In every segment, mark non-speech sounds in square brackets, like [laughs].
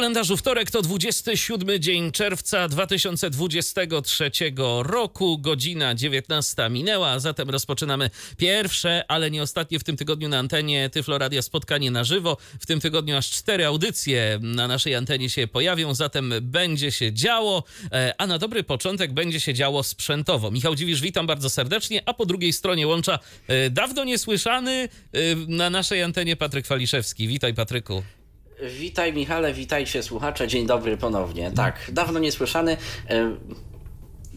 Kalendarzu wtorek to 27 dzień czerwca 2023 roku. Godzina 19 minęła, zatem rozpoczynamy pierwsze, ale nie ostatnie w tym tygodniu na antenie Tyflo Radia spotkanie na żywo. W tym tygodniu aż cztery audycje na naszej antenie się pojawią, zatem będzie się działo, e, a na dobry początek będzie się działo sprzętowo. Michał Dziwisz, witam bardzo serdecznie, a po drugiej stronie łącza e, dawno niesłyszany e, na naszej antenie Patryk Waliszewski. Witaj Patryku. Witaj Michale, witajcie słuchacze, dzień dobry ponownie. Tak, dawno niesłyszany.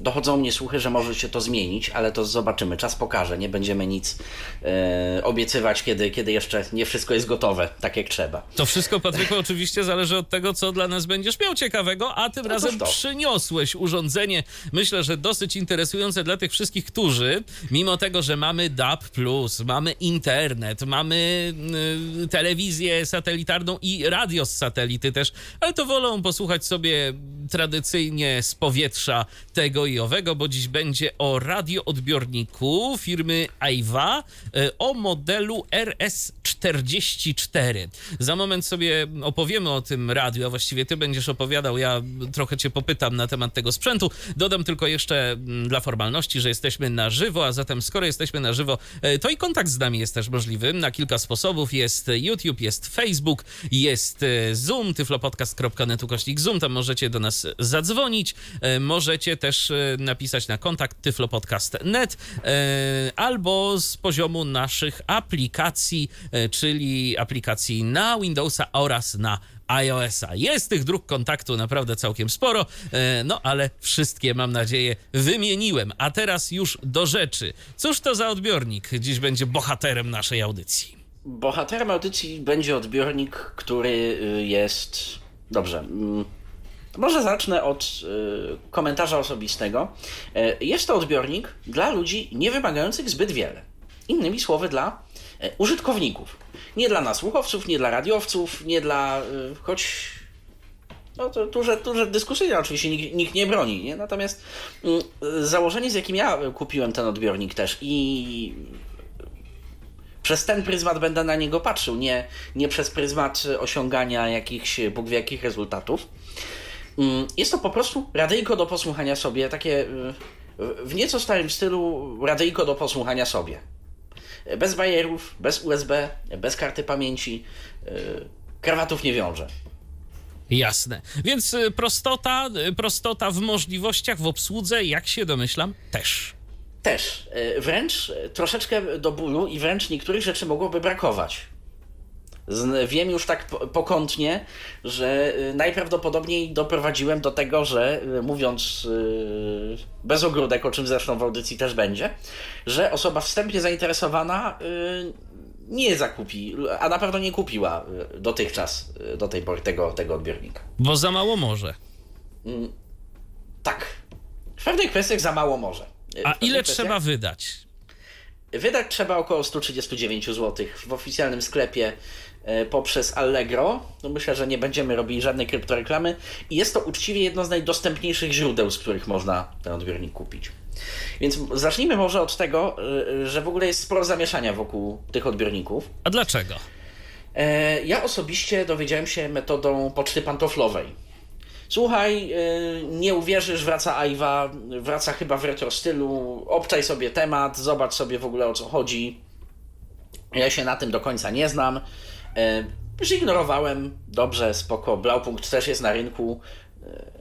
Dochodzą mnie słuchy, że może się to zmienić, ale to zobaczymy. Czas pokaże. Nie będziemy nic e, obiecywać, kiedy, kiedy jeszcze nie wszystko jest gotowe, tak jak trzeba. To wszystko, Patryku, oczywiście zależy od tego, co dla nas będziesz miał ciekawego, a tym no razem to. przyniosłeś urządzenie, myślę, że dosyć interesujące dla tych wszystkich, którzy, mimo tego, że mamy DAB+, mamy internet, mamy y, telewizję satelitarną i radio z satelity też, ale to wolą posłuchać sobie tradycyjnie z powietrza tego i owego, bo dziś będzie o radioodbiorniku firmy Aiwa e, o modelu RS44. Za moment sobie opowiemy o tym radiu, a właściwie ty będziesz opowiadał, ja trochę cię popytam na temat tego sprzętu. Dodam tylko jeszcze mm, dla formalności, że jesteśmy na żywo, a zatem skoro jesteśmy na żywo, e, to i kontakt z nami jest też możliwy na kilka sposobów. Jest YouTube, jest Facebook, jest e, Zoom, tyflopodcast.net ukośnik Zoom, tam możecie do nas zadzwonić, możecie też napisać na kontakt tyflopodcast.net e, albo z poziomu naszych aplikacji, e, czyli aplikacji na Windowsa oraz na iOS-a. Jest tych dróg kontaktu naprawdę całkiem sporo, e, no ale wszystkie mam nadzieję wymieniłem. A teraz już do rzeczy. Cóż to za odbiornik dziś będzie bohaterem naszej audycji? Bohaterem audycji będzie odbiornik, który y, jest. Dobrze. Może zacznę od y, komentarza osobistego. Y, jest to odbiornik dla ludzi nie wymagających zbyt wiele. Innymi słowy, dla y, użytkowników. Nie dla nasłuchowców, nie dla radiowców, nie dla. choć. No to duże, duże dyskusyjne oczywiście nikt, nikt nie broni. Nie? Natomiast założenie, z jakim ja kupiłem ten odbiornik też i przez ten pryzmat będę na niego patrzył, nie, nie przez pryzmat osiągania jakichś Bóg wie jakich rezultatów jest to po prostu radyjko do posłuchania sobie, takie y, w nieco starym stylu radyjko do posłuchania sobie. Bez bajerów, bez USB, bez karty pamięci, y, krawatów nie wiąże. Jasne. Więc y, prostota, prostota w możliwościach, w obsłudze, jak się domyślam, też. Też. Wręcz troszeczkę do bólu i wręcz niektórych rzeczy mogłoby brakować. Wiem już tak pokątnie, że y, najprawdopodobniej doprowadziłem do tego, że y, mówiąc y, bez ogródek, o czym zresztą w audycji też będzie, że osoba wstępnie zainteresowana nie zakupi, a na pewno nie kupiła dotychczas, do tej pory tego, tego odbiornika. Bo za mało może. Mm, tak. W pewnych kwestiach za mało może. A ile trzeba wydać? Wydać trzeba około 139 zł w oficjalnym sklepie poprzez Allegro. No myślę, że nie będziemy robili żadnej kryptoreklamy i jest to uczciwie jedno z najdostępniejszych źródeł, z których można ten odbiornik kupić. Więc zacznijmy może od tego, e, że w ogóle jest sporo zamieszania wokół tych odbiorników. A dlaczego? E, ja osobiście dowiedziałem się metodą poczty pantoflowej. Słuchaj, nie uwierzysz, wraca Aiwa, wraca chyba w retro stylu, obczaj sobie temat, zobacz sobie w ogóle o co chodzi. Ja się na tym do końca nie znam. E, Zignorowałem, dobrze, spoko. Blaupunkt też jest na rynku e,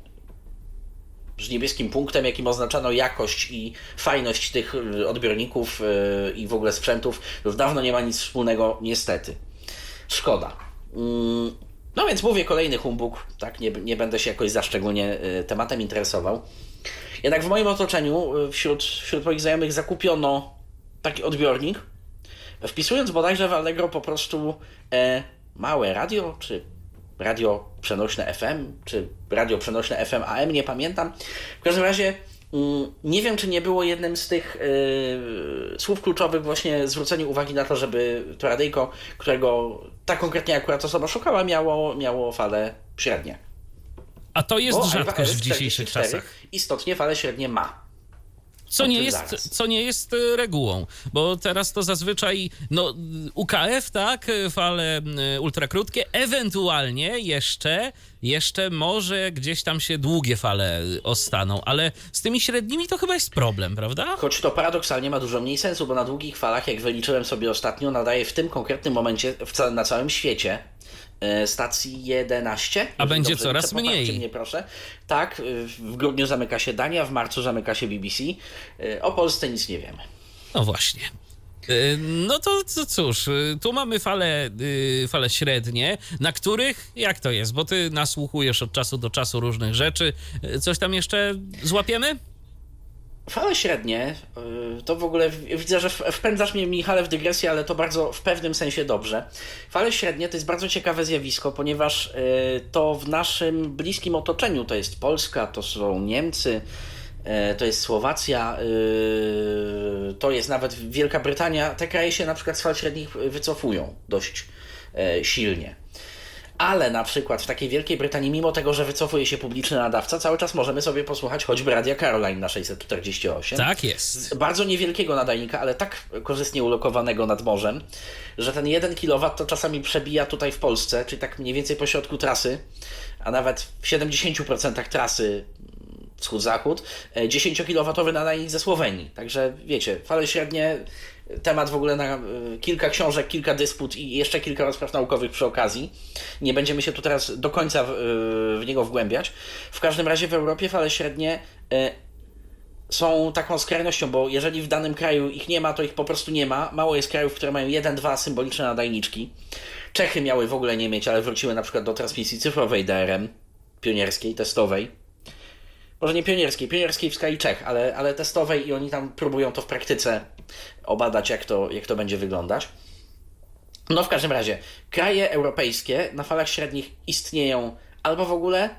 z niebieskim punktem, jakim oznaczano jakość i fajność tych odbiorników e, i w ogóle sprzętów. Już dawno nie ma nic wspólnego, niestety. Szkoda. Mm, no więc mówię kolejny humbug, tak, nie, nie będę się jakoś za szczególnie tematem interesował. Jednak w moim otoczeniu, wśród, wśród moich znajomych zakupiono taki odbiornik, wpisując bodajże w Allegro po prostu e, małe radio, czy radio przenośne FM, czy radio przenośne FM AM, nie pamiętam. W każdym razie mm, nie wiem, czy nie było jednym z tych e, słów kluczowych właśnie zwrócenie uwagi na to, żeby to radyjko, którego ta konkretnie akurat osoba szukała, miało, miało fale średnie. A to jest Bo rzadkość w dzisiejszych RS-44 czasach. Istotnie fale średnie ma. Co nie, jest, zaraz. co nie jest regułą, bo teraz to zazwyczaj no, UKF, tak, e, fale e, ultrakrótkie, ewentualnie jeszcze, jeszcze może gdzieś tam się długie fale e, ostaną, ale z tymi średnimi to chyba jest problem, prawda? Choć to paradoksalnie ma dużo mniej sensu, bo na długich falach, jak wyliczyłem sobie ostatnio, nadaje w tym konkretnym momencie na całym świecie stacji 11. A będzie coraz mniej. Mnie, proszę. Tak, y, w grudniu zamyka się Dania, w marcu zamyka się BBC. Y, O Polsce nic nie wiemy. No właśnie. E, No to, to cóż, e, tu mamy fale, e, fale średnie, na których, jak to jest, bo ty nasłuchujesz od czasu do czasu różnych rzeczy, E, coś tam jeszcze złapiemy? Fale średnie, y, to w ogóle widzę, że wpędzasz mnie, Michale, w dygresję, ale to bardzo w pewnym sensie dobrze. Fale średnie to jest bardzo ciekawe zjawisko, ponieważ y, to w naszym bliskim otoczeniu to jest Polska, to są Niemcy, y, to jest Słowacja, to jest nawet Wielka Brytania. Te kraje się na przykład z fal średnich wycofują dość silnie. Ale na przykład w takiej Wielkiej Brytanii, mimo tego, że wycofuje się publiczny nadawca, cały czas możemy sobie posłuchać choćby Radia Caroline na 648. Tak jest. Bardzo niewielkiego nadajnika, ale tak korzystnie ulokowanego nad morzem, że ten 1 kW to czasami przebija tutaj w Polsce, czyli tak mniej więcej po środku trasy, a nawet w 70% trasy mm, wschód-zachód, e, 10-kilowatowy nadajnik ze Słowenii. Także wiecie, fale średnie, temat w ogóle na y, kilka książek, kilka dysput i jeszcze kilka rozpraw naukowych przy okazji. Nie będziemy się tu teraz do końca w, y, w niego wgłębiać. W każdym razie w Europie fale średnie y, są taką skrajnością, bo jeżeli w danym kraju ich nie ma, to ich po prostu nie ma. Mało jest krajów, które mają jeden, dwa symboliczne nadajniczki. Czechy miały w ogóle nie mieć, ale wróciły na przykład do transmisji cyfrowej DRM, pionierskiej, testowej. Może nie pionierskiej, pionierskiej w skali Czech, ale, ale testowej i oni tam próbują to w praktyce obadać, jak to, jak to będzie wyglądać. No w każdym razie, kraje europejskie na falach średnich istnieją albo w ogóle,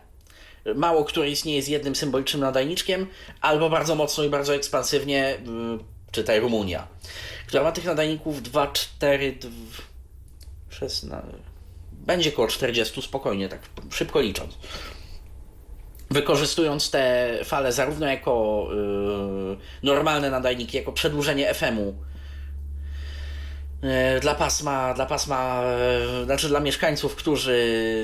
mało które istnieje z jednym symbolicznym nadajniczkiem, albo bardzo mocno i bardzo ekspansywnie, mm, czytaj Rumunia, która ma tych nadajników 2, 4, 6, będzie koło 40 spokojnie, tak szybko licząc. Wykorzystując te fale zarówno jako yy, normalne nadajniki, jako przedłużenie FM-u, E, dla pasma, dla pasma, e, znaczy dla mieszkańców, którzy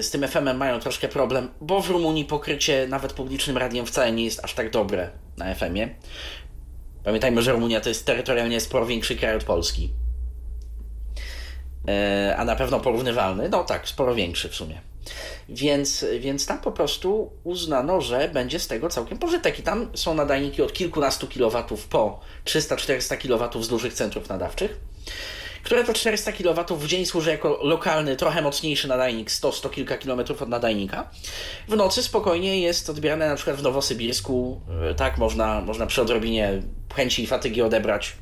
z tym FM-em mają troszkę problem, bo w Rumunii pokrycie nawet publicznym radiem wcale nie jest aż tak dobre na FM-ie. Pamiętajmy, że Rumunia to jest terytorialnie sporo większy kraj od Polski. E, A na pewno porównywalny, no tak, sporo większy w sumie. Więc, więc tam po prostu uznano, że będzie z tego całkiem pożytek. I tam są nadajniki od kilkunastu kilowatów po 300-400 kilowatów z dużych centrów nadawczych które to 400 kW w dzień służy jako lokalny, trochę mocniejszy nadajnik, 100-100 kilka kilometrów od nadajnika. W nocy spokojnie jest odbierane na przykład w Nowosybirsku, e, tak, można, można przy odrobinie chęci i fatygi odebrać.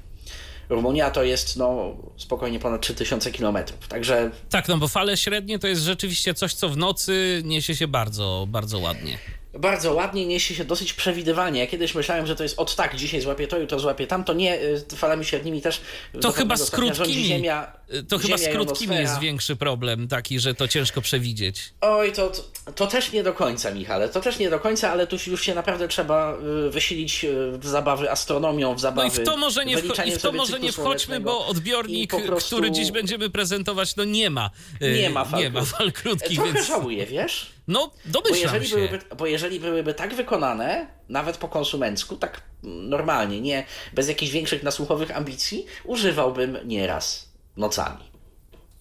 Rumunia to jest no, spokojnie ponad 3000 km. Także Tak, no bo fale średnie to jest rzeczywiście coś, co w nocy niesie się bardzo, bardzo ładnie. Bardzo ładnie niesie się dosyć przewidywalnie. Ja kiedyś myślałem, że to jest od tak, dzisiaj złapię to, jutro złapię tamto. Nie, y, falami średnimi też. To chyba z krótkimi. Ziemia, To chyba z ziemia, krótkimi jest większy problem, taki, że to ciężko przewidzieć. Oj, to, to, to też nie do końca, Michale. To też nie do końca, ale tu już się naprawdę trzeba y, wysilić y, w zabawy astronomią, w No zabawy. i w to może nie, wcho- w to może nie wchodźmy, bo odbiornik, prostu- który dziś będziemy prezentować, no nie ma. Nie ma fal nie ma fal krótkich, Trochę więc. żałuję, wiesz? No, Bo domyślam jeżeli, się. byłyby, bo jeżeli byłyby tak wykonane, nawet po konsumencku, tak normalnie, nie bez jakichś większych nasłuchowych ambicji, używałbym nieraz nocami.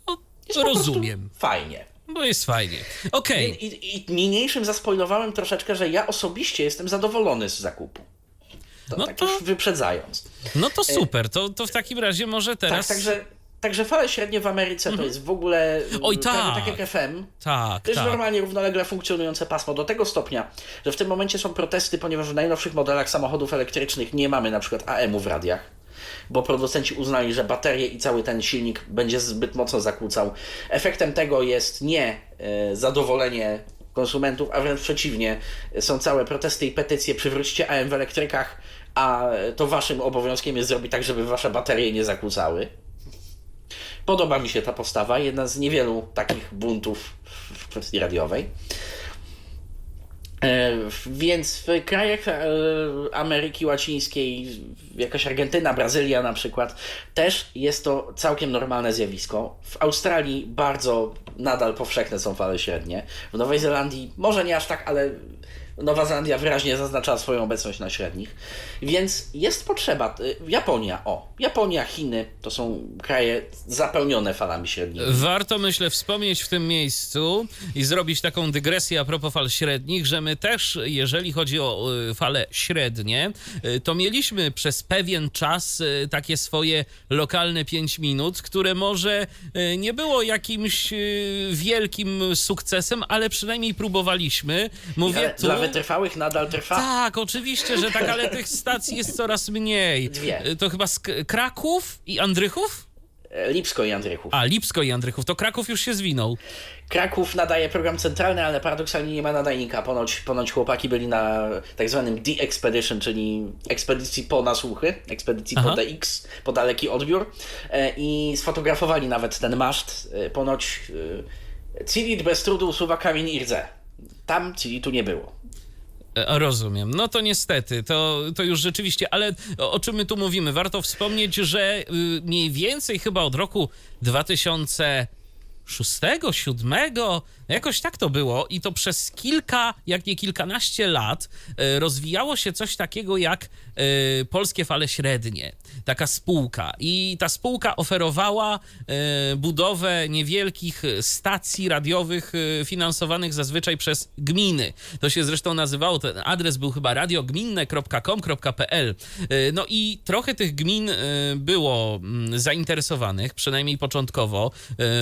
No, Jest rozumiem, Fajnie. bo jest fajnie. Okej, I, i, I niniejszym zaspoilowałem troszeczkę, że ja osobiście jestem zadowolony z zakupu. To No tak to- już wyprzedzając. no to super. To, to w takim razie może Tak, teraz. także, także fale średnie w Ameryce to jest w ogóle Oj, mm, prawie tak. tak jak FM. Tak, To jest tak. normalnie równolegle funkcjonujące pasmo do tego stopnia, że w tym momencie są protesty, ponieważ w najnowszych modelach samochodów elektrycznych nie mamy na przykład AM-u w radiach, bo producenci uznali, że baterie i cały ten silnik będzie zbyt mocno zakłócał. Efektem tego jest nie e, zadowolenie konsumentów, a wręcz przeciwnie, są całe protesty i petycje, przywróćcie AM w elektrykach, a to waszym obowiązkiem jest zrobić tak, żeby wasze baterie nie zakłócały. Podoba mi się ta postawa, jedna z niewielu takich buntów w kwestii radiowej. E, więc w krajach e, Ameryki Łacińskiej, jakaś Argentyna, Brazylia na przykład, też jest to całkiem normalne zjawisko. W Australii bardzo nadal powszechne są fale średnie. W Nowej Zelandii może nie aż tak, ale Nowa Zelandia wyraźnie zaznacza swoją obecność na średnich, więc jest potrzeba. Y, Japonia, o, Japonia, Chiny to są kraje zapełnione falami średnimi. Warto, myślę, wspomnieć w tym miejscu i zrobić taką dygresję a propos fal średnich, że my też, jeżeli chodzi o y, fale średnie, y, to mieliśmy przez pewien czas takie swoje lokalne 5 minut, które może nie było jakimś wielkim sukcesem, ale przynajmniej próbowaliśmy. Mówię tu wytrwałych nadal trwa? Tak, oczywiście, że tak, ale tych stacji jest coraz mniej. Dwie. To chyba Kraków i Andrychów? E, Lipsko i Andrychów. A, Lipsko i Andrychów. To Kraków już się zwinął. Kraków nadaje program centralny, ale paradoksalnie nie ma nadajnika. Ponoć, ponoć chłopaki byli na tak zwanym D-Expedition, czyli ekspedycji po nasłuchy, ekspedycji Aha. po DX, po daleki odbiór e, i sfotografowali nawet ten maszt. E, ponoć Cilit bez trudu usuwa kamień i rdze. Tam Cilitu nie było. E, rozumiem. No to niestety, to, to już rzeczywiście, ale o czym my tu mówimy? Warto wspomnieć, że y, mniej więcej chyba od roku 2006, 2007 Jakoś tak to było i to przez kilka, jak nie kilkanaście lat e, rozwijało się coś takiego jak e, Polskie Fale Średnie, taka spółka. I ta spółka oferowała e, budowę niewielkich stacji radiowych finansowanych zazwyczaj przez gminy. To się zresztą nazywało, ten adres był chyba radiogminne.com.pl. No i trochę tych gmin było mm, zainteresowanych, przynajmniej początkowo,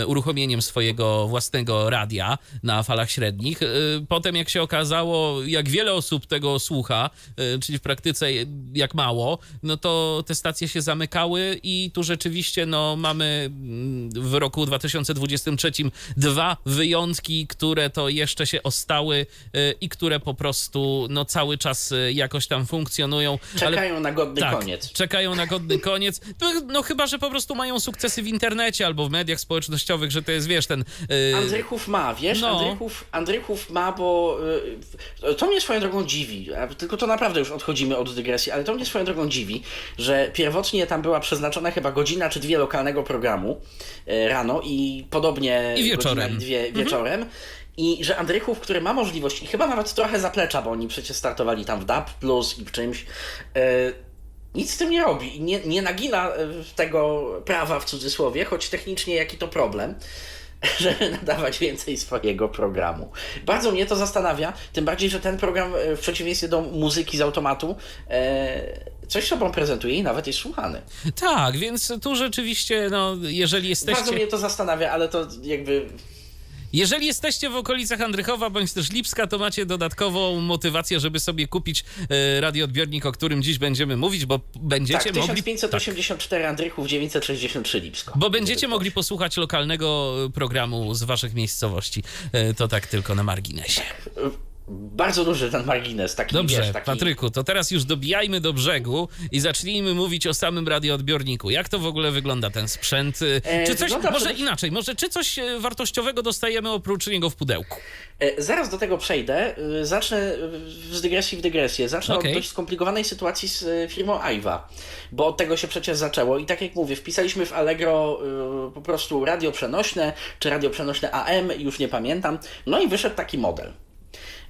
uruchomieniem swojego własnego radia na falach średnich. Y, potem, jak się okazało, jak wiele osób tego słucha, y, czyli w praktyce jak mało, no to te stacje się zamykały i tu rzeczywiście no, mamy mm, w roku 2023 dwa wyjątki, które to jeszcze się ostały y, i które po prostu no, cały czas jakoś tam funkcjonują. Czekają ale, na godny tak, koniec. Czekają na godny koniec. No, no chyba, że po prostu mają sukcesy w internecie albo w mediach społecznościowych, że to jest wiesz, ten... Yy... Andrychów ma, wiesz, no. Andrychów, Andrychów ma, bo yy, to mnie swoją drogą dziwi, tylko to naprawdę już odchodzimy od dygresji, ale to mnie swoją drogą dziwi, że pierwotnie tam była przeznaczona chyba godzina czy dwie lokalnego programu yy, rano i podobnie I wieczorem. i dwie mhm. wieczorem. I że Andrychów, który ma możliwość, i chyba nawet trochę zaplecza, bo oni przecież startowali tam w DAP Plus i w czymś, nic z tym nie robi i nie, nie nagina tego prawa w cudzysłowie, choć technicznie jaki to problem. [laughs] żeby nadawać więcej swojego programu. Bardzo mnie to zastanawia, tym bardziej, że ten program e, w przeciwieństwie do muzyki z automatu e, coś sobą prezentuje i nawet jest słuchany. Tak, więc tu rzeczywiście, no, jeżeli jesteście... Bardzo mnie to zastanawia, ale to jakby jeżeli jesteście w okolicach Andrychowa bądź też Lipska, to macie dodatkową motywację, żeby sobie kupić e, radioodbiornik, o którym dziś będziemy mówić, bo będziecie tak, mogli... 1584 tak. Andrychów, 963 Lipsko. Bo będziecie mogli posłuchać lokalnego programu z waszych miejscowości. E, to tak tylko na marginesie. Bardzo duży ten margines. Taki, Dobrze, wiesz, taki... Patryku, to teraz już dobijajmy do brzegu i zacznijmy mówić o samym radioodbiorniku. Jak to w ogóle wygląda ten sprzęt? E, czy coś, może inaczej, może czy coś e, wartościowego dostajemy oprócz niego w pudełku? E, zaraz do tego przejdę. Zacznę z dygresji w dygresję. Zacznę okay. od dość skomplikowanej sytuacji z firmą Aiwa, bo od tego się przecież zaczęło i tak jak mówię, wpisaliśmy w Allegro po prostu radio przenośne, czy radio przenośne AM, już nie pamiętam, no i wyszedł taki model.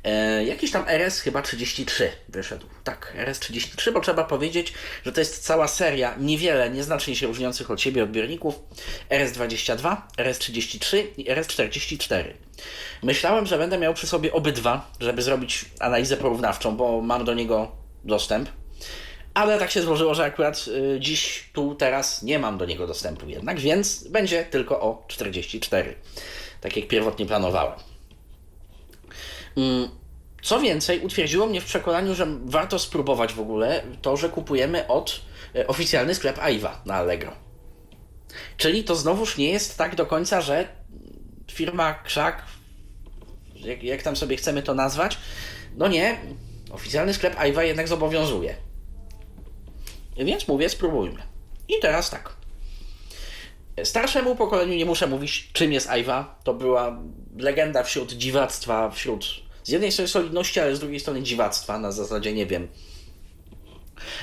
E, jakiś tam RS chyba 33 wyszedł. Tak, RS33, bo trzeba powiedzieć, że to jest cała seria niewiele, nieznacznie się różniących od siebie odbiorników RS22, RS33 i RS44. Myślałem, że będę miał przy sobie obydwa, żeby zrobić analizę porównawczą, bo mam do niego dostęp. Ale tak się złożyło, że akurat y, dziś, tu, teraz nie mam do niego dostępu jednak, więc będzie tylko o 44. Tak jak pierwotnie planowałem. Mm, co więcej, utwierdziło mnie w przekonaniu, że warto spróbować w ogóle to, że kupujemy od e, oficjalny sklep Aiwa na Allegro. Czyli to znowuż nie jest tak do końca, że firma Krzak, jak, jak tam sobie chcemy to nazwać, no nie, oficjalny sklep Aiwa jednak zobowiązuje. Więc mówię, spróbujmy. I teraz tak. Starszemu pokoleniu nie muszę mówić, czym jest Aiwa. To była legenda wśród dziwactwa, wśród z jednej strony solidności, ale z drugiej strony dziwactwa, na zasadzie, nie wiem,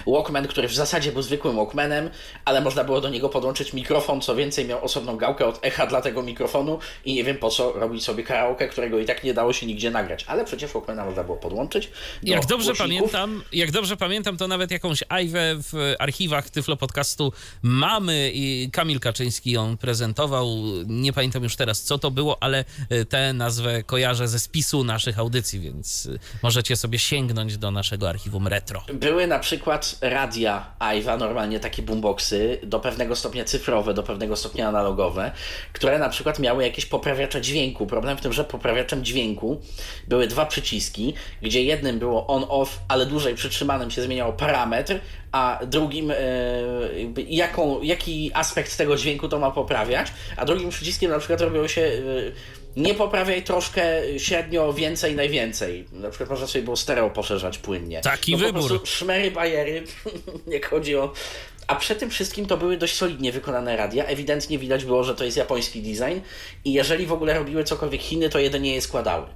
Walkman, który w zasadzie był zwykłym Walkmanem, ale można było do niego podłączyć mikrofon, co więcej miał osobną gałkę od echa dla tego mikrofonu i nie wiem po co robić sobie karaoke, którego i tak nie dało się nigdzie nagrać, ale przecież Walkmana można było podłączyć. jak dobrze pamiętam, jak dobrze pamiętam, to nawet jakąś ajwę w archiwach Tyflo Podcastu mamy i Kamil Kaczyński ją prezentował. Nie pamiętam już teraz co to było, ale e, tę nazwę kojarzę ze spisu naszych audycji, więc e, możecie sobie sięgnąć do naszego archiwum retro. Były na przykład przykład radia Aiwa, normalnie takie boomboxy, do pewnego stopnia cyfrowe, do pewnego stopnia analogowe, które na przykład miały jakieś poprawiacze dźwięku. Problem w tym, że poprawiaczem dźwięku były dwa przyciski, gdzie jednym było on-off, ale dłużej przytrzymanym się zmieniał parametr, a drugim e, jaką, jaki aspekt tego dźwięku to ma poprawiać, a drugim przyciskiem na przykład robiło się e, nie poprawiaj troszkę średnio więcej, najwięcej. Na przykład można sobie było stereo poszerzać płynnie. Taki no, wybór. Po prostu szmery, bajery, [laughs] jak chodzi o... A przed tym wszystkim to były dość solidnie wykonane radia. Ewidentnie widać było, że to jest japoński design i jeżeli w ogóle robiły cokolwiek Chiny, to jedynie je składały.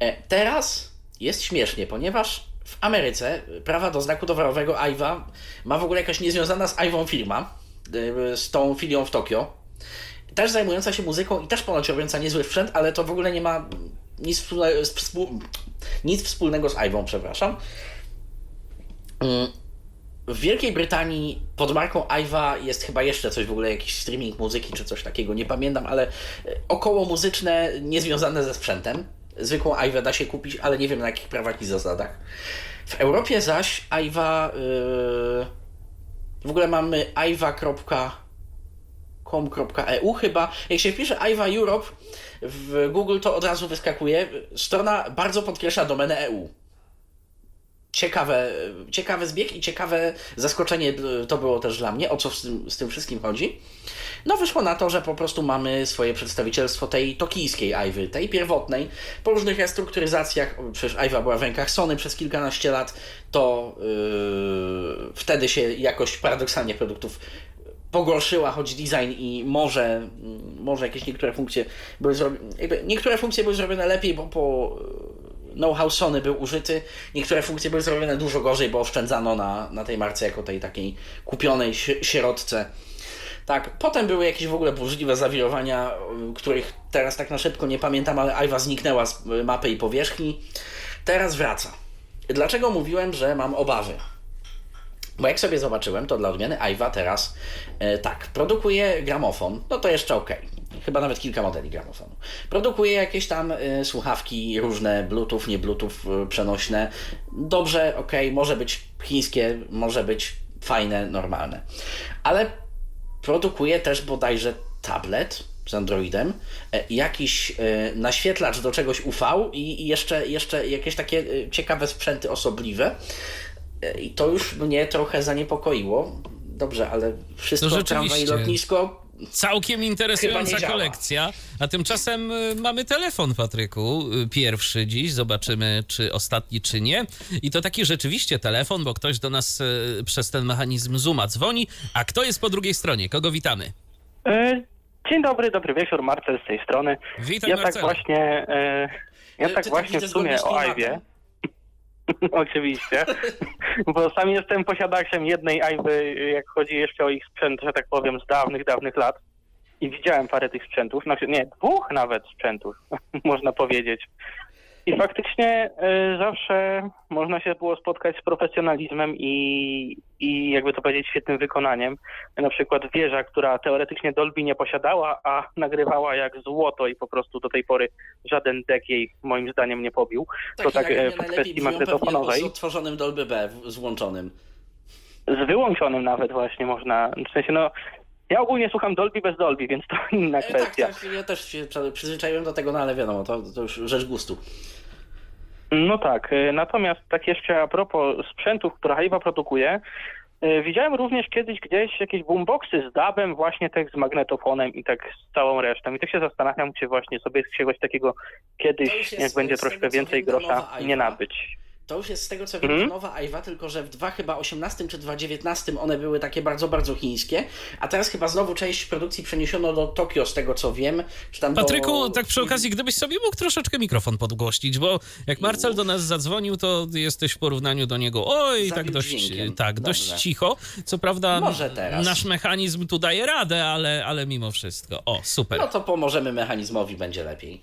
E, teraz jest śmiesznie, ponieważ w Ameryce prawa do znaku towarowego AIWA ma w ogóle jakaś niezwiązana z AIWą firma, e, z tą filią w Tokio, też zajmująca się muzyką i też ponoć robiąca niezły sprzęt, ale to w ogóle nie ma nic wspólnego, nic wspólnego z przepraszam. Mm, w Wielkiej Brytanii pod marką Iva jest chyba jeszcze coś w ogóle, jakiś streaming muzyki czy coś takiego, nie pamiętam, ale e, około muzyczne niezwiązane ze sprzętem. Zwykłą Iwę da się kupić, ale nie wiem na jakich prawach i zasadach. W Europie zaś Iwa yy, w ogóle mamy iwa com.eu chyba. Jak się wpisze Iva Europe w Google, to od razu wyskakuje. Strona bardzo podkreśla domenę EU. Ciekawe, ciekawy zbieg i ciekawe zaskoczenie to było też dla mnie, o co z tym, z tym wszystkim chodzi. No wyszło na to, że po prostu mamy swoje przedstawicielstwo tej tokijskiej Ivy, tej pierwotnej. Po różnych restrukturyzacjach, przecież Iva była w rękach Sony przez kilkanaście lat, to yy, wtedy się jakość paradoksalnie produktów pogorszyła, choć design i może, może jakieś niektóre funkcje były zrobione, niektóre funkcje były zrobione lepiej, bo po e, know-how Sony był użyty, niektóre funkcje były zrobione dużo gorzej, bo oszczędzano na, na tej marce jako tej takiej kupionej środce. Tak, potem były jakieś w ogóle burzliwe zawirowania, e, których teraz tak na szybko nie pamiętam, ale Aiwa zniknęła z mapy i powierzchni. Teraz wraca. Dlaczego mówiłem, że mam obawy? Bo jak sobie zobaczyłem, to dla odmiany Aiwa teraz e, tak, produkuje gramofon, no to jeszcze ok. Chyba nawet kilka modeli gramofonu. Produkuje jakieś tam e, słuchawki różne, Bluetooth, nie Bluetooth, e, przenośne. Dobrze, ok, może być chińskie, może być fajne, normalne. Ale produkuje też bodajże tablet z Androidem, e, jakiś e, naświetlacz do czegoś UV i jeszcze, jeszcze jakieś takie e, ciekawe sprzęty osobliwe. I to już mnie trochę zaniepokoiło. Dobrze, ale wszystko no tramwaj i lotnisko Całkiem interesująca kolekcja. A tymczasem y, mamy telefon, Patryku. Y, pierwszy dziś. Zobaczymy, czy ostatni, czy nie. I to taki rzeczywiście telefon, bo ktoś do nas y, przez ten mechanizm Zooma dzwoni. A kto jest po drugiej stronie? Kogo witamy? Dzień dobry, dobry wieczór. Marcel z tej strony. Witam, ja tak właśnie, ja tak właśnie w sumie o Ajwie. [laughs] Oczywiście, bo sam jestem posiadaczem jednej Ajwy, jak chodzi jeszcze o ich sprzęt, że tak powiem, z dawnych, dawnych lat. I widziałem parę tych sprzętów, znaczy nie, dwóch nawet sprzętów, [laughs] można powiedzieć. I faktycznie y, zawsze można się było spotkać z profesjonalizmem i, i jakby to powiedzieć świetnym wykonaniem. Na przykład wieża, która teoretycznie Dolby nie posiadała, a nagrywała jak złoto i po prostu do tej pory żaden dek jej moim zdaniem nie pobił. to tak e, w kwestii magnetofonowej. Z otworzonym Dolby B, z włączonym. Z wyłączonym nawet właśnie można. W sensie no, ja ogólnie słucham Dolby bez Dolby, więc to [laughs] inna e, tak, kwestia. Tak, tak, ja też się przyzwyczaiłem do tego, no ale wiadomo, to, to już rzecz gustu. No tak, e, natomiast tak jeszcze a propos sprzętów, które Haiwa produkuje, e, widziałem również kiedyś gdzieś jakieś boomboxy z dubem, właśnie tak z magnetofonem i tak z całą resztą. I tak się zastanawiam, czy właśnie sobie czegoś takiego kiedyś, jak będzie troszkę więcej grosza, nie nabyć. To już jest z tego co wiem mm. nowa Aiwa, tylko że w 2 chyba 18 czy 2019 one były takie bardzo, bardzo chińskie, a teraz chyba znowu część produkcji przeniesiono do Tokio z tego co wiem. Czy tam Patryku, do... tak przy okazji, gdybyś sobie mógł troszeczkę mikrofon podgłośnić, bo jak Marcel do nas zadzwonił, to jesteś w porównaniu do niego oj, tak dość, tak, dość cicho. Co prawda nasz mechanizm tu daje radę, ale, ale mimo wszystko. O, super. No to pomożemy mechanizmowi, będzie lepiej.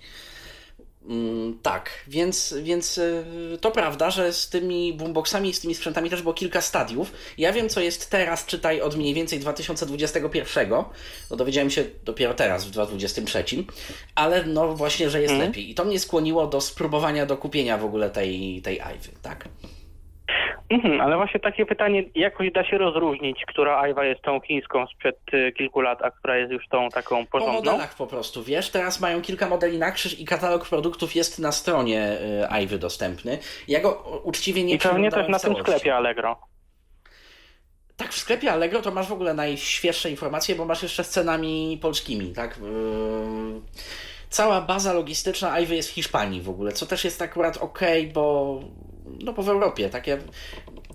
Mm, tak, więc, więc y, to prawda, że z tymi boomboxami i z tymi sprzętami też było kilka stadiów. Ja wiem, co jest teraz, czytaj od mniej więcej 2021, no dowiedziałem się dopiero teraz, w 2023, ale no właśnie, że jest mm. lepiej. I to mnie skłoniło do spróbowania do kupienia w ogóle tej, tej Ivy, tak? Mhm, ale właśnie takie pytanie, jakoś da się rozróżnić, która Ajwa jest tą chińską sprzed y, kilku lat, a która jest już tą taką porządną? Po modelach po prostu, wiesz, teraz mają kilka modeli na krzyż i katalog produktów jest na stronie y, Ajwy dostępny. Ja go uczciwie nie I pewnie też na tym sklepie Allegro. Tak, w sklepie Allegro to masz w ogóle najświeższe informacje, bo masz jeszcze z cenami polskimi, tak? Yy... Cała baza logistyczna Ajwy jest w Hiszpanii w ogóle, co też jest akurat ok, bo no bo w Europie. Takie,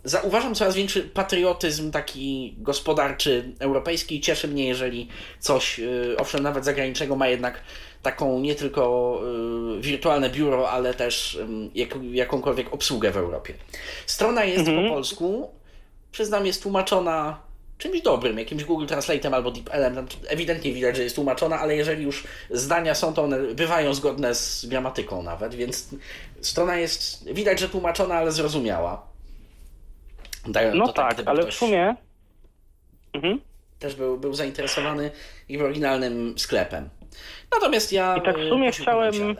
zauważam coraz większy patriotyzm taki gospodarczy europejski. Cieszy mnie, jeżeli coś, y, owszem, nawet zagranicznego ma jednak taką nie tylko y, wirtualne biuro, ale też jak, jakąkolwiek obsługę w Europie. Strona jest mhm. po polsku. Przyznam, jest tłumaczona czymś dobrym, jakimś Google Translate'em albo DeepL'em. Ewidentnie widać, że jest tłumaczona, ale jeżeli już zdania są, to one bywają zgodne z gramatyką nawet, więc strona jest, widać, że tłumaczona, ale zrozumiała. no tak, tak ale w sumie... Mhm. Też był, był zainteresowany ich oryginalnym sklepem. Natomiast ja... I tak w sumie chciałem...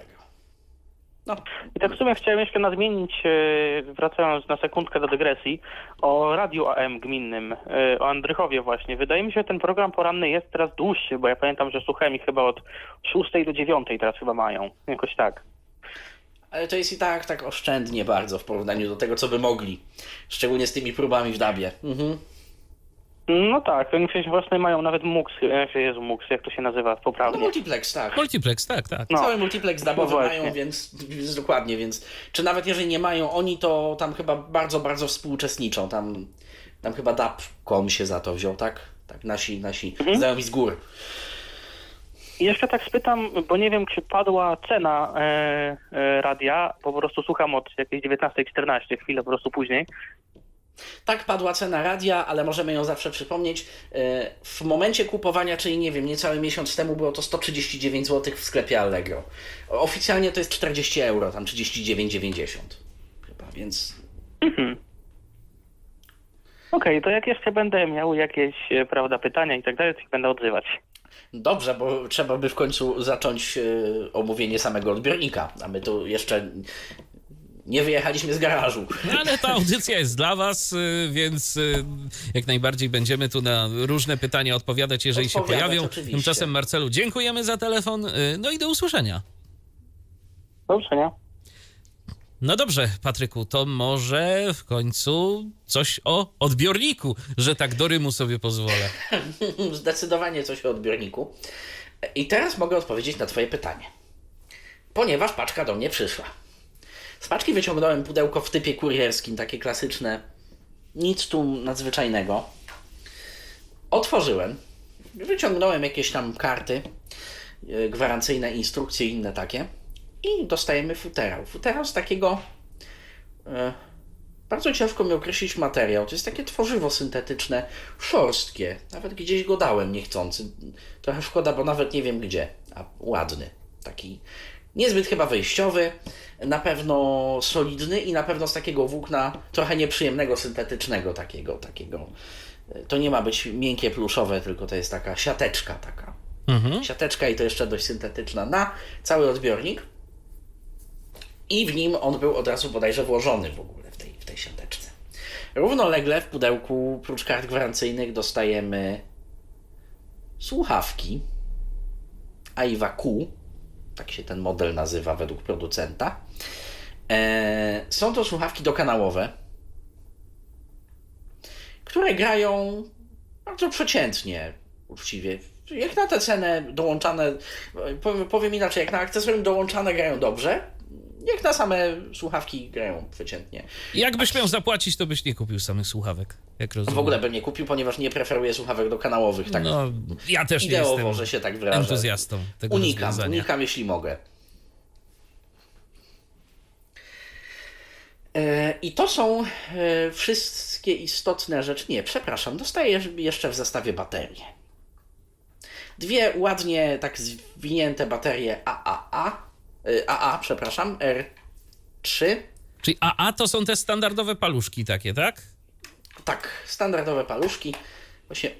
No. I tak w sumie chciałem jeszcze nadmienić, e, wracając na sekundkę do dygresji, o radiu AM gminnym, e, o Andrychowie właśnie. Wydaje mi się, że ten program poranny jest teraz dłuższy, bo ja pamiętam, że słuchałem ich chyba od 6 do 9 teraz chyba mają. Jakoś tak. Ale to jest i tak tak oszczędnie bardzo w porównaniu do tego, co by mogli. Szczególnie z tymi próbami w dabie. Mhm. No tak, oni przecież własne mają nawet MUX, Jezu MUX, jak to się nazywa poprawnie? No multiplex, tak. Multiplex, tak, tak. No. Cały multiplex dabowy no mają, więc, więc dokładnie, więc czy nawet jeżeli nie mają oni, to tam chyba bardzo, bardzo współuczestniczą, tam, tam chyba DAP.com się za to wziął, tak? Tak, nasi, nasi mhm. znajomi z góry. Jeszcze tak spytam, bo nie wiem, czy padła cena e, e, radia, po prostu słucham od jakiejś 19.14, chwilę po prostu później. Tak padła cena radia, ale możemy ją zawsze przypomnieć. E, w momencie kupowania, czyli nie wiem, niecały miesiąc temu było to 139 zł w sklepie Allegro. Oficjalnie to jest 40 euro, tam 39,90 chyba, więc... Mhm. Okej, okay, to jak jeszcze będę miał jakieś, e, prawda, pytania i tak dalej, to się będę odzywać. Dobrze, bo trzeba by w końcu zacząć e, omówienie samego odbiornika, a my tu jeszcze nie wyjechaliśmy z garażu. No, ale ta audycja jest dla Was, y, więc y, jak najbardziej będziemy tu na różne pytania odpowiadać, jeżeli się pojawią. Oczywiście. Tymczasem, Marcelu, dziękujemy za telefon. No i do usłyszenia. Do usłyszenia. No dobrze, Patryku, to może w końcu coś o odbiorniku, że tak do Rymu sobie pozwolę. [laughs] Zdecydowanie coś o odbiorniku. I teraz mogę odpowiedzieć na Twoje pytanie. Ponieważ paczka do mnie przyszła. Z paczki wyciągnąłem pudełko w typie kurierskim, takie klasyczne. Nic tu nadzwyczajnego. Otworzyłem. Wyciągnąłem jakieś tam karty e, gwarancyjne, instrukcje inne takie. I dostajemy futerał. Futerał z takiego. E, bardzo ciężko mi określić materiał. To jest takie tworzywo syntetyczne, szorstkie. Nawet gdzieś go dałem niechcący. Trochę szkoda, bo nawet nie wiem gdzie. A ładny. Taki niezbyt chyba wyjściowy na pewno solidny i na pewno z takiego włókna trochę nieprzyjemnego, syntetycznego takiego, takiego. To nie ma być miękkie pluszowe, tylko to jest taka siateczka taka. Mhm. Siateczka i to jeszcze dość syntetyczna na cały odbiornik. I w nim on był od razu bodajże włożony w ogóle w tej, w tej siateczce. Równolegle w pudełku, prócz kart gwarancyjnych, dostajemy słuchawki Aiva Q tak się ten model nazywa według producenta. E, są to słuchawki dokanałowe, które grają bardzo przeciętnie, uczciwie. Jak na tę cenę dołączane, powiem inaczej, jak na akcesorium dołączane grają dobrze, Niech na same słuchawki grają przeciętnie. Jakbyś miał zapłacić, to byś nie kupił samych słuchawek, jak rozumiem. W ogóle bym nie kupił, ponieważ nie preferuję słuchawek do kanałowych. Tak No, ja też nie ideowo, jestem że się tak wyrażę. entuzjastą tego Unikam, rozwiązania. unikam jeśli mogę. E, I to są e, wszystkie istotne rzeczy. Nie, przepraszam, dostaję jeszcze w zestawie baterie. Dwie ładnie tak zwinięte baterie AAA, AA, przepraszam, R3. Czyli AA to są te standardowe paluszki takie, tak? Tak, standardowe paluszki. Właśnie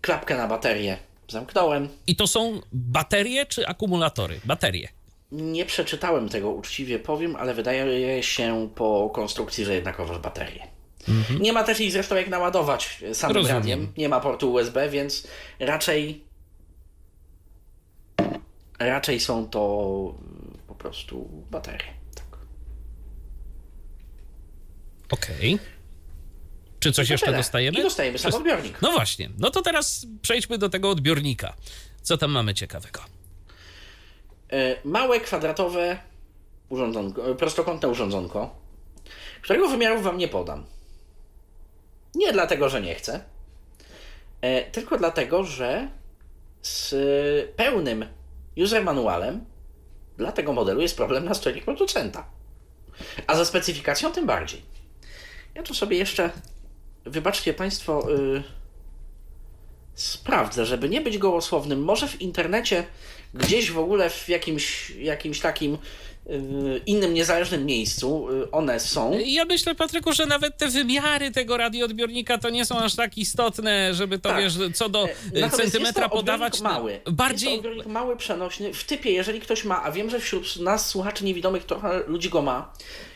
klapkę na baterię zamknąłem. I to są baterie czy akumulatory? Baterie. Nie przeczytałem tego uczciwie powiem, ale wydaje się po konstrukcji, że jednakowoż baterie. Nie ma też ich zresztą jak naładować samym Rozumiem. radiem. Nie ma portu USB, więc raczej raczej są to prostu baterie. Tak. Okej. Czy coś to jeszcze tyle. dostajemy? I dostajemy sam odbiornik. No właśnie. No to teraz przejdźmy do tego odbiornika. Co tam mamy ciekawego? E, Małe, kwadratowe urządzonko, e, prostokątne urządzonko, którego wymiarów wam nie podam. Nie dlatego, że nie chcę, e, tylko dlatego, że z pełnym user manualem dla tego modelu jest problem na stronie producenta. A ze specyfikacją tym bardziej. Ja tu sobie jeszcze, wybaczcie Państwo, y, sprawdzę, żeby nie być gołosłownym. Może w internecie, gdzieś w ogóle w jakimś, jakimś takim innym, niezależnym miejscu y, one są. Ja myślę, Patryku, że nawet te wymiary tego radioodbiornika to nie są aż tak istotne, żeby to, Tak. wiesz, co do e, Natomiast centymetra jest to podawać. odbiornik mały. Jest Bardziej... to odbiornik mały, przenośny. W typie, jeżeli ktoś ma, a wiem, że wśród nas, słuchaczy niewidomych, trochę ludzi go ma,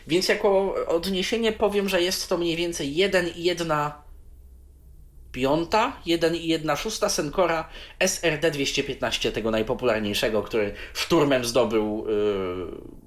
więc jako odniesienie powiem, że jest to mniej więcej 1,1 piąta, 1,1 szósta Sencora SRD 215, tego najpopularniejszego, który szturmem zdobył yy,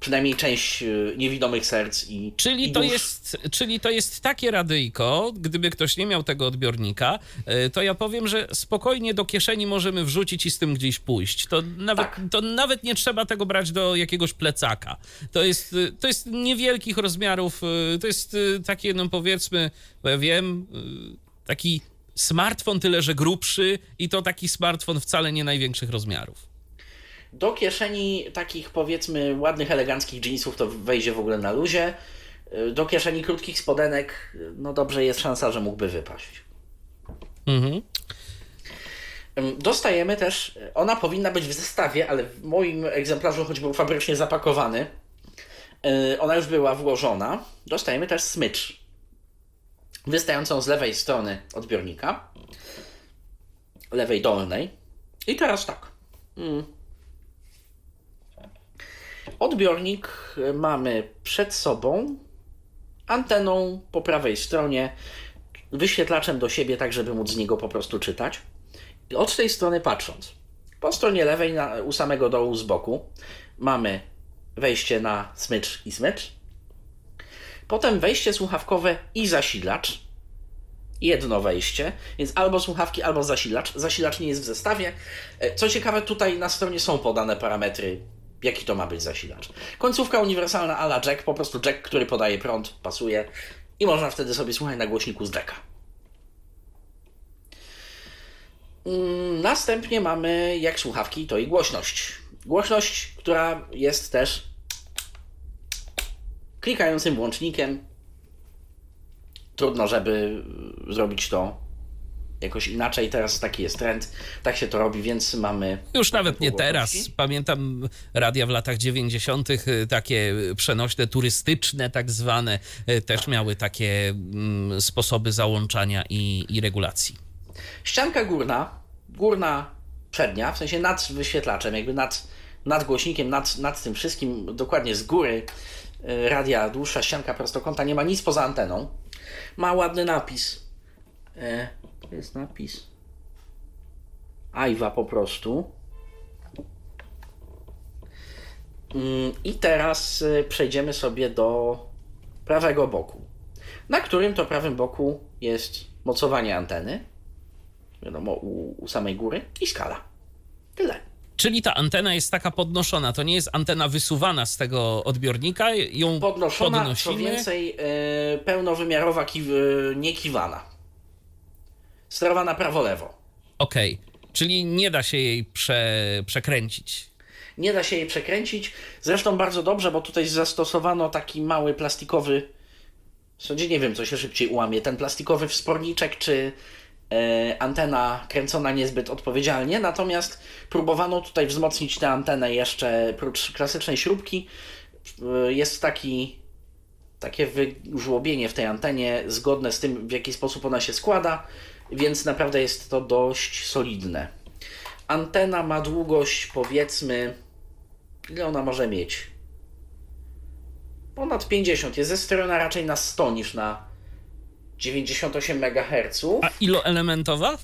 przynajmniej część yy, niewidomych serc i Czyli i to, jest, czyli to jest takie radyjko, gdyby ktoś nie miał tego odbiornika, y, to ja powiem, że spokojnie do kieszeni możemy wrzucić i z tym gdzieś pójść. To nawet, Tak. to nawet nie trzeba tego brać do jakiegoś plecaka. To jest, y, to jest niewielkich rozmiarów, to jest takie, no powiedzmy, ja wiem, taki smartfon tyle, że grubszy i to taki smartfon wcale nie największych rozmiarów. Do kieszeni takich powiedzmy ładnych, eleganckich jeansów to wejdzie w ogóle na luzie. Y, Do kieszeni krótkich spodenek, y, no dobrze jest szansa, że mógłby wypaść. Mhm. Dostajemy też, y, ona powinna być w zestawie, ale w moim egzemplarzu, choć był fabrycznie zapakowany, ona już była włożona. Dostajemy też smycz, wystającą z lewej strony odbiornika, lewej dolnej. I teraz tak. Mm. Odbiornik y, mamy przed sobą, anteną po prawej stronie, wyświetlaczem do siebie, tak żeby móc z niego po prostu czytać. I od tej strony patrząc, po stronie lewej na, u samego dołu z boku mamy wejście na smycz i smycz, potem wejście słuchawkowe i zasilacz, jedno wejście, więc albo słuchawki, albo zasilacz. Zasilacz nie jest w zestawie. E, Co ciekawe, tutaj na stronie są podane parametry, jaki to ma być zasilacz. Końcówka uniwersalna ala jack, po prostu jack, który podaje prąd, pasuje i można wtedy sobie słuchać na głośniku z jacka. Mm, Następnie mamy, jak słuchawki, to i głośność. Głośność, która jest też klikającym włącznikiem. Trudno, żeby zrobić to jakoś inaczej. Teraz taki jest trend, tak się to robi, więc mamy. Już nawet nie teraz. Pamiętam radia w latach 90., y, takie przenośne, turystyczne, tak zwane, y, też miały takie mm, sposoby załączania i, i regulacji. Ścianka górna, górna przednia, w sensie nad wyświetlaczem, jakby nad, nad głośnikiem, nad, nad tym wszystkim, dokładnie z góry y, radia, dłuższa ścianka prostokąta, nie ma nic poza anteną. Ma ładny napis. E, to jest napis. Ajwa po prostu. Mm, I teraz y, przejdziemy sobie do prawego boku, na którym to prawym boku jest mocowanie anteny wiadomo, u, u samej góry i skala. Tyle. Czyli ta antena jest taka podnoszona, to nie jest antena wysuwana z tego odbiornika, ją Podnoszona, co podnosimy. więcej, e, pełnowymiarowa, kiw, e, nie kiwana. Sterowana prawo-lewo. Okej, czyli nie da się jej prze, przekręcić. Nie da się jej przekręcić. Zresztą bardzo dobrze, bo tutaj zastosowano taki mały plastikowy. W sądzie nie wiem, co się szybciej ułamie. Ten plastikowy wsporniczek, czy e, antena kręcona niezbyt odpowiedzialnie. Natomiast próbowano tutaj wzmocnić tę antenę jeszcze prócz klasycznej śrubki. E, jest taki takie wyżłobienie w tej antenie, zgodne z tym, w jaki sposób ona się składa, więc naprawdę jest to dość solidne. Antena ma długość, powiedzmy, ile ona może mieć? Ponad 50. Jest zestrojona raczej na 100 niż na 98 MHz. A iloelementowa?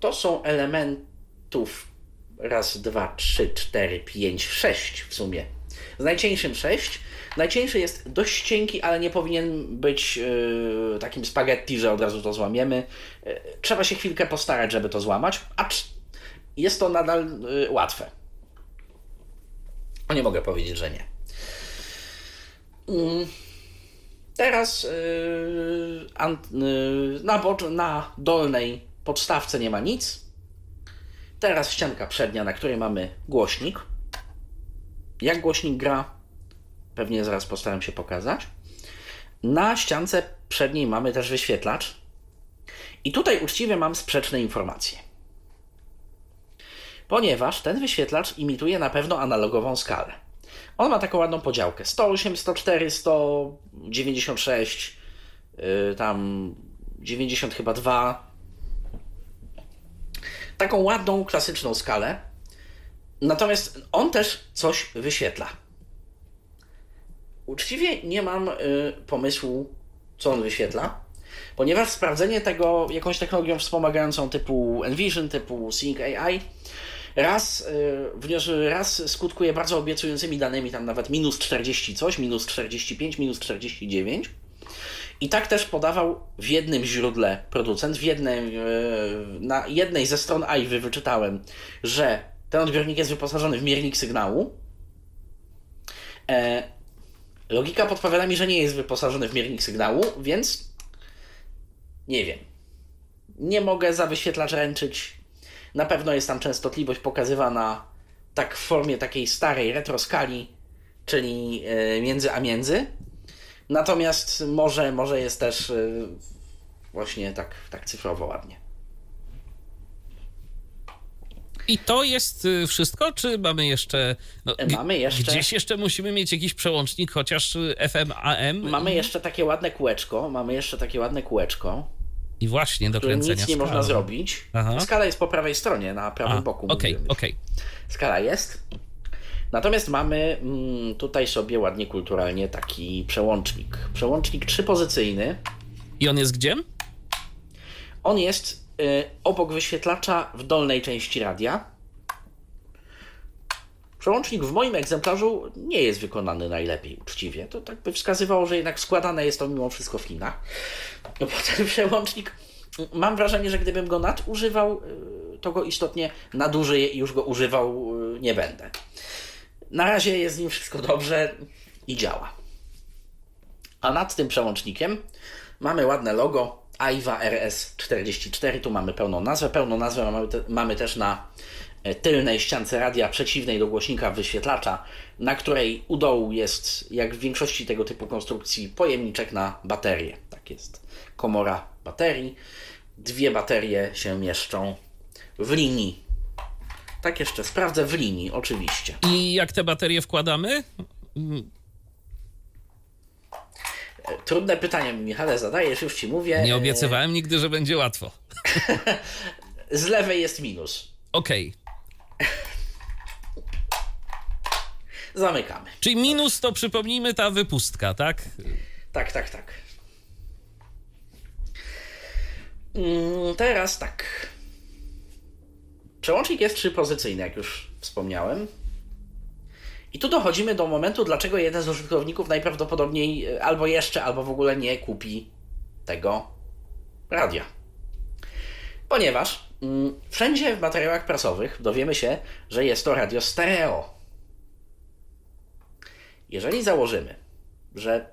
To są elementów raz, dwa, trzy, cztery, pięć, sześć w sumie. Z najcieńszym 6. Najcieńszy jest dość cienki, ale nie powinien być yy, takim spaghetti, że od razu to złamiemy. Yy, trzeba się chwilkę postarać, żeby to złamać, acz jest to nadal yy, łatwe. Nie mogę powiedzieć, że nie. Mm. Teraz na, na dolnej podstawce nie ma nic. Teraz ścianka przednia, na której mamy głośnik. Jak głośnik gra, pewnie zaraz postaram się pokazać. Na ściance przedniej mamy też wyświetlacz. I tutaj uczciwie mam sprzeczne informacje. Ponieważ ten wyświetlacz imituje na pewno analogową skalę. On ma taką ładną podziałkę: 108, 104, 196, yy, tam 90 chyba 2. Taką ładną, klasyczną skalę. Natomiast on też coś wyświetla. Uczciwie nie mam y, pomysłu, co on wyświetla, ponieważ sprawdzenie tego jakąś technologią wspomagającą typu Envision, typu Sync AI, raz, y, raz skutkuje bardzo obiecującymi danymi, tam nawet minus 40 coś, minus 45, minus 49. I tak też podawał w jednym źródle producent, w jednej, y, na jednej ze stron AIWY wyczytałem, że ten odbiornik jest wyposażony w miernik sygnału. Logika podpowiada mi, że nie jest wyposażony w miernik sygnału, więc nie wiem. Nie mogę za wyświetlacz ręczyć. Na pewno jest tam częstotliwość pokazywana tak w formie takiej starej retroskali, czyli e, między a między. Natomiast może, może jest też e, właśnie tak, tak cyfrowo ładnie. I to jest y, wszystko, czy mamy jeszcze. No, Mamy jeszcze- Gdzieś jeszcze musimy mieć jakiś przełącznik, chociaż y, FM, AM. Mamy jeszcze takie ładne kółeczko, mamy jeszcze takie ładne kółeczko, I właśnie do kręcenia nic nie można skalą. zrobić. Aha. Skala jest po prawej stronie, na prawym A, boku. Okej, mówimy. okej. Skala jest. Natomiast mamy mm, tutaj sobie ładnie kulturalnie taki przełącznik. Przełącznik trzypozycyjny. I on jest gdzie? On jest obok wyświetlacza w dolnej części radia. Przełącznik w moim egzemplarzu nie jest wykonany najlepiej, uczciwie. To tak by wskazywało, że jednak składane jest to mimo wszystko w Chinach. No bo ten przełącznik, mam wrażenie, że gdybym go nadużywał, y, to go istotnie nadużyję i już go używał y, nie będę. Na razie jest z nim wszystko dobrze i działa. A nad tym przełącznikiem mamy ładne logo AIWA RS44. Tu mamy pełną nazwę. Pełną nazwę mamy, te, mamy też na e, tylnej ściance radia przeciwnej do głośnika wyświetlacza, na której u dołu jest, jak w większości tego typu konstrukcji, pojemniczek na baterię. Tak jest. Komora baterii. Dwie baterie się mieszczą w linii. Tak jeszcze sprawdzę w linii, oczywiście. I jak te baterie wkładamy? Trudne pytanie mi, Michale, zadajesz, już ci mówię. Nie obiecywałem nigdy, że będzie łatwo. [laughs] Z lewej jest minus. Okej. Zamykamy. Czyli minus to przypomnijmy ta wypustka, tak? Tak, tak, tak. Mm, Teraz tak. Przełącznik jest trzypozycyjny, jak już wspomniałem. I tu dochodzimy do momentu, dlaczego jeden z użytkowników najprawdopodobniej e, albo jeszcze, albo w ogóle nie kupi tego radia. Ponieważ Mm, wszędzie w materiałach prasowych dowiemy się, że jest to radio stereo. Jeżeli założymy, że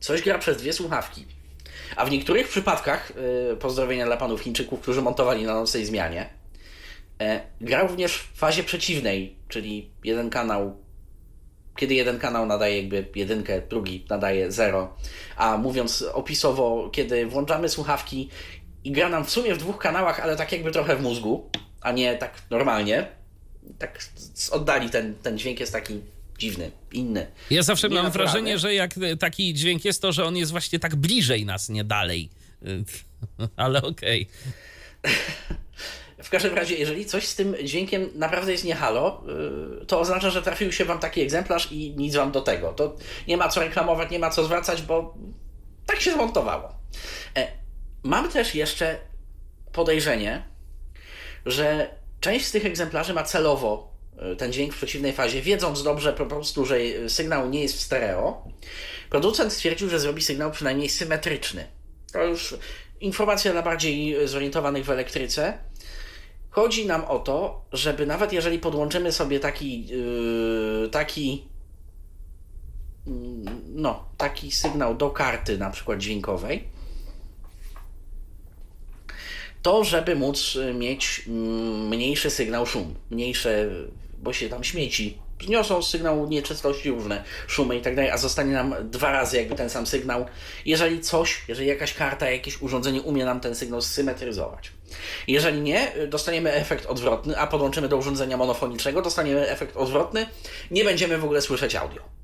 coś gra przez dwie słuchawki, a w niektórych przypadkach, yy, pozdrowienia dla panów Chińczyków, którzy montowali na nocnej zmianie, yy, gra również w fazie przeciwnej, czyli jeden kanał, kiedy jeden kanał nadaje jakby jedynkę, drugi nadaje zero, a mówiąc opisowo, kiedy włączamy słuchawki i gra nam w sumie w dwóch kanałach, ale tak jakby trochę w mózgu, a nie tak normalnie, tak z oddali ten, ten dźwięk jest taki dziwny, inny. Ja zawsze mam wrażenie, że jak taki dźwięk jest to, że on jest właśnie tak bliżej nas, nie dalej. [laughs] Ale okej. [laughs] W każdym razie, jeżeli coś z tym dźwiękiem naprawdę jest nie halo, yy, to oznacza, że trafił się wam taki egzemplarz i nic wam do tego. To nie ma co reklamować, nie ma co zwracać, bo tak się zmontowało. E, Mam też jeszcze podejrzenie, że część z tych egzemplarzy ma celowo y, ten dźwięk w przeciwnej fazie, wiedząc dobrze po prostu, że y, sygnał nie jest w stereo. Producent stwierdził, że zrobi sygnał przynajmniej symetryczny. To już informacja dla bardziej zorientowanych w elektryce. Chodzi nam o to, żeby nawet jeżeli podłączymy sobie taki, yy, taki mm, no, taki sygnał do karty na przykład dźwiękowej, to żeby móc mieć mm, mniejszy sygnał szum, mniejsze, bo się tam śmieci zniosą z sygnału nieczystości różne szumy i tak dalej, a zostanie nam dwa razy jakby ten sam sygnał, jeżeli coś, jeżeli jakaś karta, jakieś urządzenie umie nam ten sygnał symetryzować. Jeżeli nie, dostaniemy efekt odwrotny, a podłączymy do urządzenia monofonicznego, dostaniemy efekt odwrotny, nie będziemy w ogóle słyszeć audio.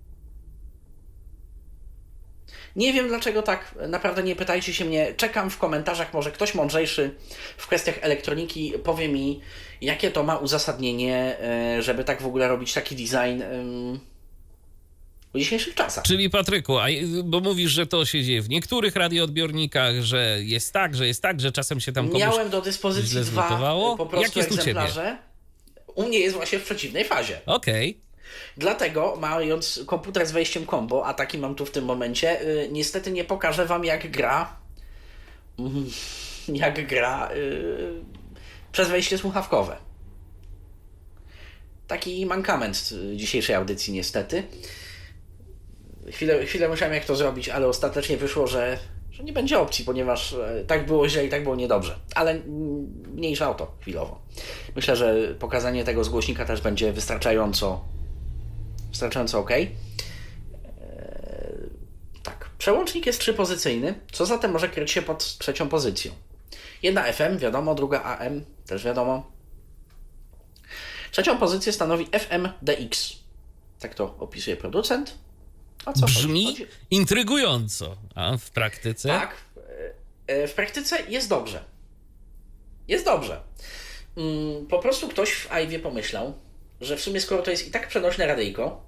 Nie wiem dlaczego tak, naprawdę nie pytajcie się mnie. Czekam w komentarzach, może ktoś mądrzejszy w kwestiach elektroniki powie mi, jakie to ma uzasadnienie, e, żeby tak w ogóle robić taki design w dzisiejszych czasach. Czyli Patryku, a, bo mówisz, że to się dzieje w niektórych radioodbiornikach, że jest tak, że jest tak, że czasem się tam komuś... Miałem do dyspozycji dwa po prostu Jak jest u ciebie? egzemplarze. U mnie jest właśnie w przeciwnej fazie. Okej. Dlatego, mając komputer z wejściem combo, a taki mam tu w tym momencie, y, niestety nie pokażę wam jak gra. mm, [laughs] Jak gra y, przez wejście słuchawkowe. Taki mankament y, dzisiejszej audycji, niestety. Chwilę, chwilę musiałem jak to zrobić, ale ostatecznie wyszło, że, że nie będzie opcji, ponieważ e, tak było źle i tak było niedobrze. Ale mm, mniejsza o to chwilowo. Myślę, że pokazanie tego z głośnika też będzie wystarczająco wystarczająco ok. Eee, tak. Przełącznik jest trzypozycyjny, co zatem może kryć się pod trzecią pozycją. Jedna FM, wiadomo, druga AM, też wiadomo. Trzecią pozycję stanowi FMDX. Tak to opisuje producent. A co Brzmi chodzi? intrygująco. A w praktyce? Tak. e, W praktyce jest dobrze. Jest dobrze. Mm, Po prostu ktoś w Ajwie pomyślał, że w sumie skoro to jest i tak przenośne radyjko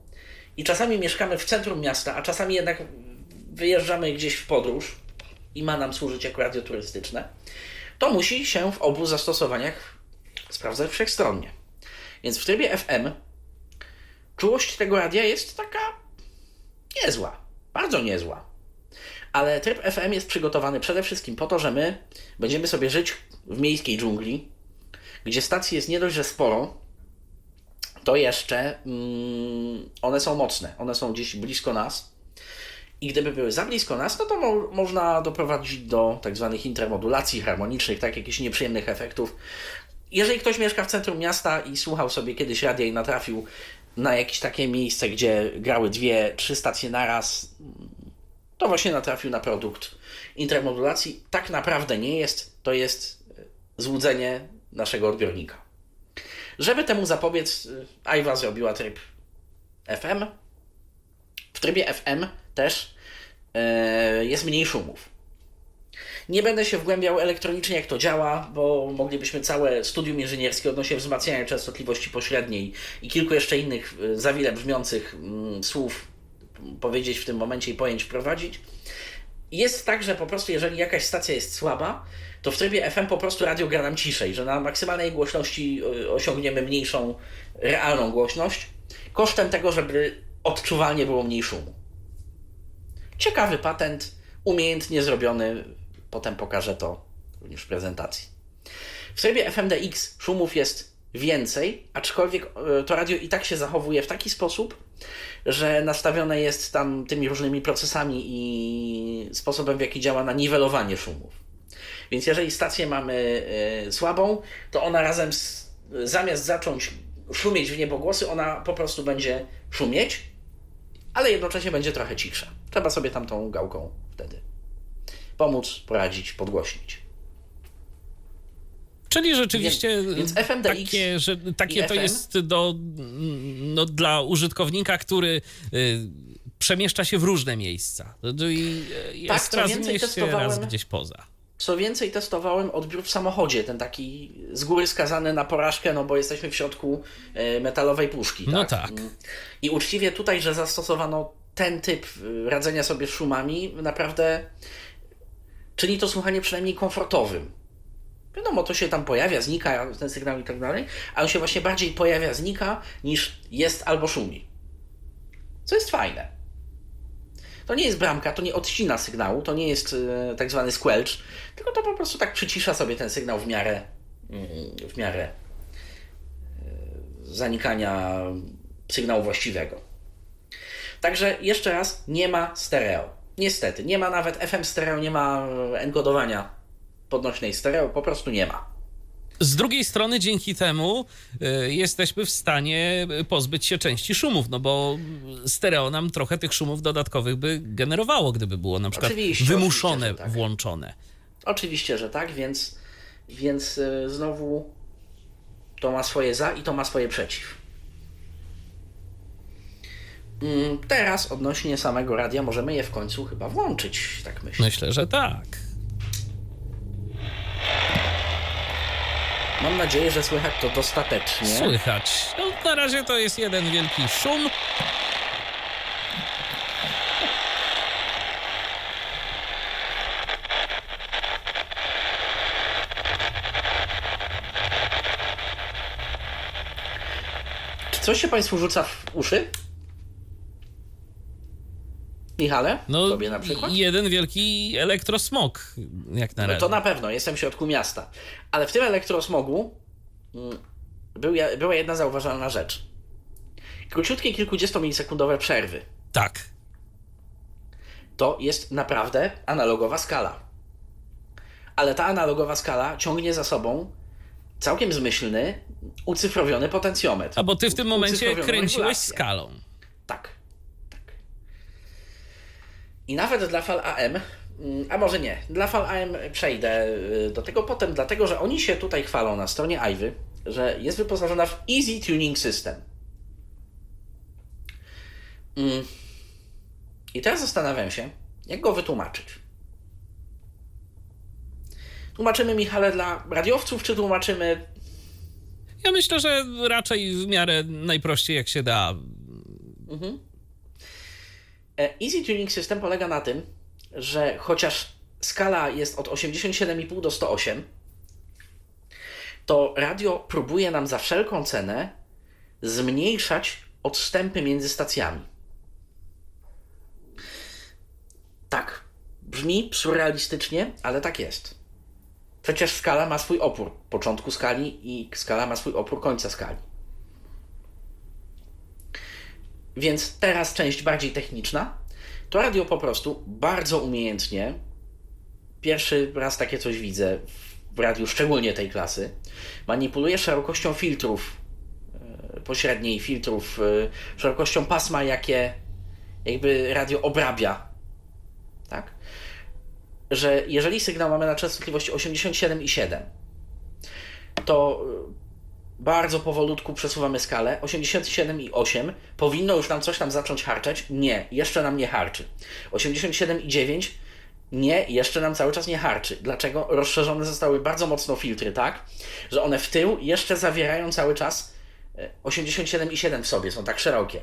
i czasami mieszkamy w centrum miasta, a czasami jednak wyjeżdżamy gdzieś w podróż i ma nam służyć jako radio turystyczne, to musi się w obu zastosowaniach sprawdzać wszechstronnie. Więc w trybie FM czułość tego radia jest taka niezła, bardzo niezła. Ale tryb FM jest przygotowany przede wszystkim po to, że my będziemy sobie żyć w miejskiej dżungli, gdzie stacji jest nie dość, że sporo, to jeszcze mm, one są mocne. One są gdzieś blisko nas. I gdyby były za blisko nas, no to mo- można doprowadzić do tak zwanych intermodulacji harmonicznych, tak jakichś nieprzyjemnych efektów. Jeżeli ktoś mieszka w centrum miasta i słuchał sobie kiedyś radia i natrafił na jakieś takie miejsce, gdzie grały dwie, trzy stacje naraz, to właśnie natrafił na produkt intermodulacji. Tak naprawdę nie jest. To jest złudzenie naszego odbiornika. Żeby temu zapobiec, y, Ajwa zrobiła tryb FM. W trybie FM też e, jest mniej szumów. Nie będę się wgłębiał elektronicznie, jak to działa, bo moglibyśmy całe studium inżynierskie odnośnie wzmacniania częstotliwości pośredniej i kilku jeszcze innych y, za wiele brzmiących mm, słów powiedzieć w tym momencie i pojęć wprowadzić. Jest tak, że po prostu jeżeli jakaś stacja jest słaba, to w trybie FM po prostu radio gra nam ciszej, że na maksymalnej głośności y, osiągniemy mniejszą realną głośność, kosztem tego, żeby odczuwalnie było mniej szumu. Ciekawy patent, umiejętnie zrobiony, potem pokażę to również w prezentacji. W trybie FMDX szumów jest więcej, aczkolwiek e, to radio i tak się zachowuje w taki sposób, że nastawione jest tam tymi różnymi procesami i sposobem, w jaki działa na niwelowanie szumów. Więc jeżeli stację mamy e, słabą, to ona razem z, zamiast zacząć szumieć w niebogłosy, ona po prostu będzie szumieć, ale jednocześnie będzie trochę cichsza. Trzeba sobie tam tą gałką wtedy pomóc, poradzić, podgłośnić. Czyli rzeczywiście Więc- takie, że, takie to FM? jest do, no, dla użytkownika, który y, przemieszcza się w różne miejsca. I y, jest Tak, co raz w mieście, testowałem- raz gdzieś poza. Co więcej, testowałem odbiór w samochodzie, ten taki z góry skazany na porażkę, no bo jesteśmy w środku e, metalowej puszki. No tak? tak. Mm. I uczciwie tutaj, że zastosowano ten typ e, radzenia sobie z szumami, naprawdę czyni to słuchanie przynajmniej komfortowym. Wiadomo, to się tam pojawia, znika ten sygnał i tak dalej, a on się właśnie bardziej pojawia, znika, niż jest albo szumi. Co jest fajne. To nie jest bramka, to nie odcina sygnału, to nie jest e, tak zwany squelch, tylko to po prostu tak przycisza sobie ten sygnał w miarę, mm, w miarę e, zanikania sygnału właściwego. Także jeszcze raz, nie ma stereo. Niestety, nie ma nawet FM stereo, nie ma e, enkodowania podnośnej stereo, po prostu nie ma. Z drugiej strony, dzięki temu y, jesteśmy w stanie pozbyć się części szumów, no bo stereo nam trochę tych szumów dodatkowych by generowało, gdyby było na przykład Oczywiście, wymuszone, oczywiście, tak. włączone. Oczywiście, że tak, więc, więc e, znowu to ma swoje za i to ma swoje przeciw. Mm, Teraz odnośnie samego radia możemy je w końcu chyba włączyć, tak myślę. Myślę, że tak. Mam nadzieję, że słychać to dostatecznie. Słychać. No, na razie to jest jeden wielki szum. Coś się Państwu rzuca w uszy? Michale? No, Tobie na przykład? jeden wielki elektrosmog, jak na No razie. to na pewno, jestem w środku miasta. Ale w tym elektrosmogu mm, był, była jedna zauważalna rzecz. Króciutkie, kilkudziestomilisekundowe przerwy. Tak. To jest naprawdę analogowa skala. Ale ta analogowa skala ciągnie za sobą całkiem zmyślny, ucyfrowiony potencjometr. A bo ty w tym momencie kręciłeś regulację. skalą. Tak. I nawet dla fal AM, mm, a może nie, dla fal AM przejdę y, do tego potem, dlatego że oni się tutaj chwalą na stronie Ivy, że jest wyposażona w Easy Tuning System. Mm. I teraz zastanawiam się, jak go wytłumaczyć. Tłumaczymy Michale dla radiowców, czy tłumaczymy Ja myślę, że raczej w miarę najprościej jak się da. E, Easy Tuning System polega na tym, że chociaż skala jest od 87,5 do 108, to radio próbuje nam za wszelką cenę zmniejszać odstępy między stacjami. Tak, brzmi surrealistycznie, ale tak jest. Przecież skala ma swój opór początku skali i skala ma swój opór końca skali. Więc teraz część bardziej techniczna. To radio po prostu bardzo umiejętnie, pierwszy raz takie coś widzę w radiu, szczególnie tej klasy, manipuluje szerokością filtrów e, pośredniej, filtrów, e, szerokością pasma, jakie jakby radio obrabia. Tak? Że jeżeli sygnał mamy na częstotliwości 87,7, to bardzo powolutku przesuwamy skalę. 87,8 powinno już nam coś tam zacząć harczeć. Nie, jeszcze nam nie harczy. 87,9 nie, jeszcze nam cały czas nie harczy. Dlaczego? Rozszerzone zostały bardzo mocno filtry, tak? Że one w tył jeszcze zawierają cały czas e, 87,7 w sobie, są tak szerokie.